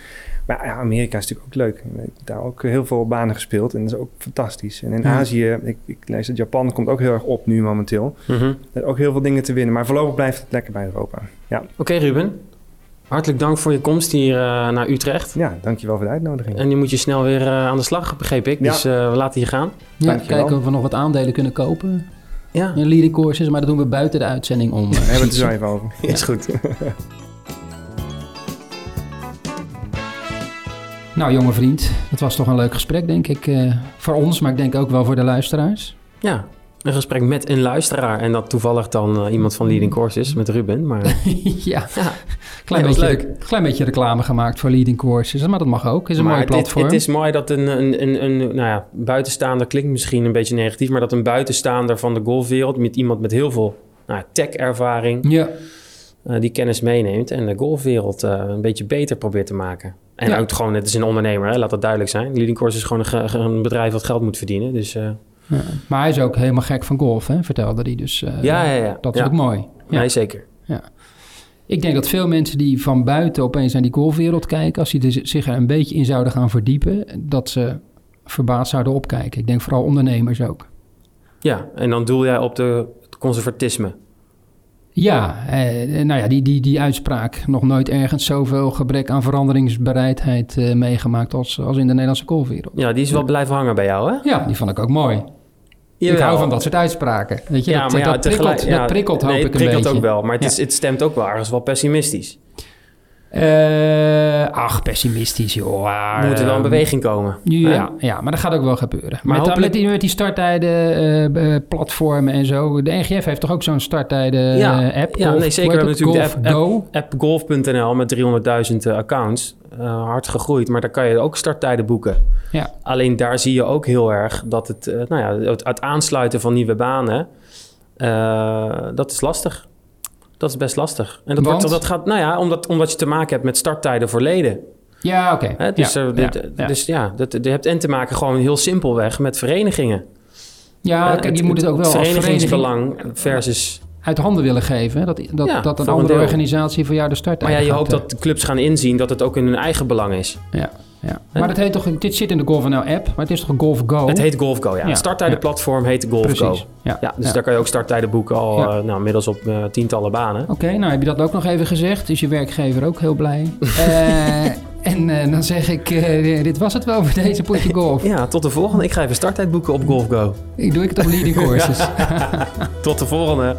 Maar ja, Amerika is natuurlijk ook leuk. Ik heb daar ook heel veel banen gespeeld. En dat is ook fantastisch. En in Ja. Azië, ik, ik lees dat Japan komt ook heel erg op nu momenteel. Mhm. Er zijn ook heel veel dingen te winnen. Maar voorlopig blijft het lekker bij Europa. Ja, Oké Ruben, hartelijk dank voor je komst hier eh, naar Utrecht. ja dankjewel voor de uitnodiging. En nu moet je snel weer eh, aan de slag, begreep ik. Ja. Dus eh, we laten je gaan. Ja, Dankjewel. kijken of we nog wat aandelen kunnen kopen Ja, in leading courses. Maar dat doen we buiten de uitzending om. Daar hebben we het er zo even over. is goed. (laughs) Nou, jonge vriend, dat was toch een leuk gesprek, denk ik. eh, voor ons, maar ik denk ook wel voor de luisteraars. Ja, een gesprek met een luisteraar. En dat toevallig dan eh, iemand van Leading Courses met Ruben. Maar (laughs) ja, ja, klein, Nee, beetje, klein beetje reclame gemaakt voor leading courses. Maar dat mag ook. Is een maar mooi platform. Het, is mooi dat een, een, een, een nou ja, buitenstaander klinkt misschien een beetje negatief, maar dat een buitenstaander van de golfwereld met iemand met heel veel nou, tech-ervaring Ja, eh, die kennis meeneemt en de golfwereld eh, een beetje beter probeert te maken. En Ja. ook gewoon, het is een ondernemer, hè, laat dat duidelijk zijn. Leading Course is gewoon een, bedrijf dat geld moet verdienen. Dus eh, ja. Maar hij is ook helemaal gek van golf, hè? vertelde hij. Dus eh, ja, ja, ja. dat is ja. ook mooi. Ja. Nee, zeker. Ik denk dat veel mensen die van buiten opeens naar die golfwereld kijken, als die er zich er een beetje in zouden gaan verdiepen, dat ze verbaasd zouden opkijken. Ik denk vooral ondernemers ook. Ja, en dan doel jij op de, het conservatisme. Ja, eh, nou ja, die, die, die uitspraak. Nog nooit ergens zoveel gebrek aan veranderingsbereidheid eh, meegemaakt als, als in de Nederlandse golfwereld. Ja, die is wel blijven hangen bij jou, hè? Ja, die vond ik ook mooi. Ik Jawel. hou van dat soort uitspraken. Weet je, Ja, dat, maar ja, dat, prikkelt, tegelijk- ja, dat prikkelt hoop nee, ik het een prikkelt beetje. ook wel, maar het, is, het stemt ook wel ergens wel pessimistisch. Eh, ach, pessimistisch, joh. Er moet er wel een Eh, beweging komen. Ja, ja, maar dat gaat ook wel gebeuren. Maar met, hopelijk- met, die, met die starttijden, eh, eh, platformen en zo. De NGF heeft toch ook zo'n starttijden Ja, app? ja, Golf- nee, zeker. We hebben natuurlijk de app- met 300.000 eh, accounts. hard gegroeid, maar daar kan je ook starttijden boeken. Ja. Alleen daar zie je ook heel erg dat het, nou ja, het, het aansluiten van nieuwe banen, dat is lastig. Dat is best lastig. En dat, Want? wordt, dat gaat, nou ja, omdat, omdat je te maken hebt met starttijden voor leden. Ja, oké. Dus, ja, er- ja, ja. dus ja, dat, je hebt en te maken gewoon heel simpelweg met verenigingen. Ja, Eh, kijk, je moet het ook wel vereniging verenigingsbelang versus... uit handen willen geven. hè. Dat, dat, Ja, dat een andere organisatie voor jou de start Maar ja, je hoopt dat de clubs gaan inzien dat het ook in hun eigen belang is. Ja, ja. Maar dat heet toch, dit zit in de GolfNL app, maar het is toch een Golf Go? Het heet GolfGo, ja. Ja, Het starttijdenplatform heet GolfGo. Precies. Ja, Ja, dus daar kan je ook starttijden boeken al eh, nou, inmiddels op eh, tientallen banen. Oké, nou heb je dat ook nog even gezegd. Is je werkgever ook heel blij. (laughs) Eh, en dan zeg ik, dit was het wel voor deze potje golf. Ja, tot de volgende. Ik ga even starttijd boeken op GolfGo. Ik doe ik het op leading courses. (laughs) Tot de volgende.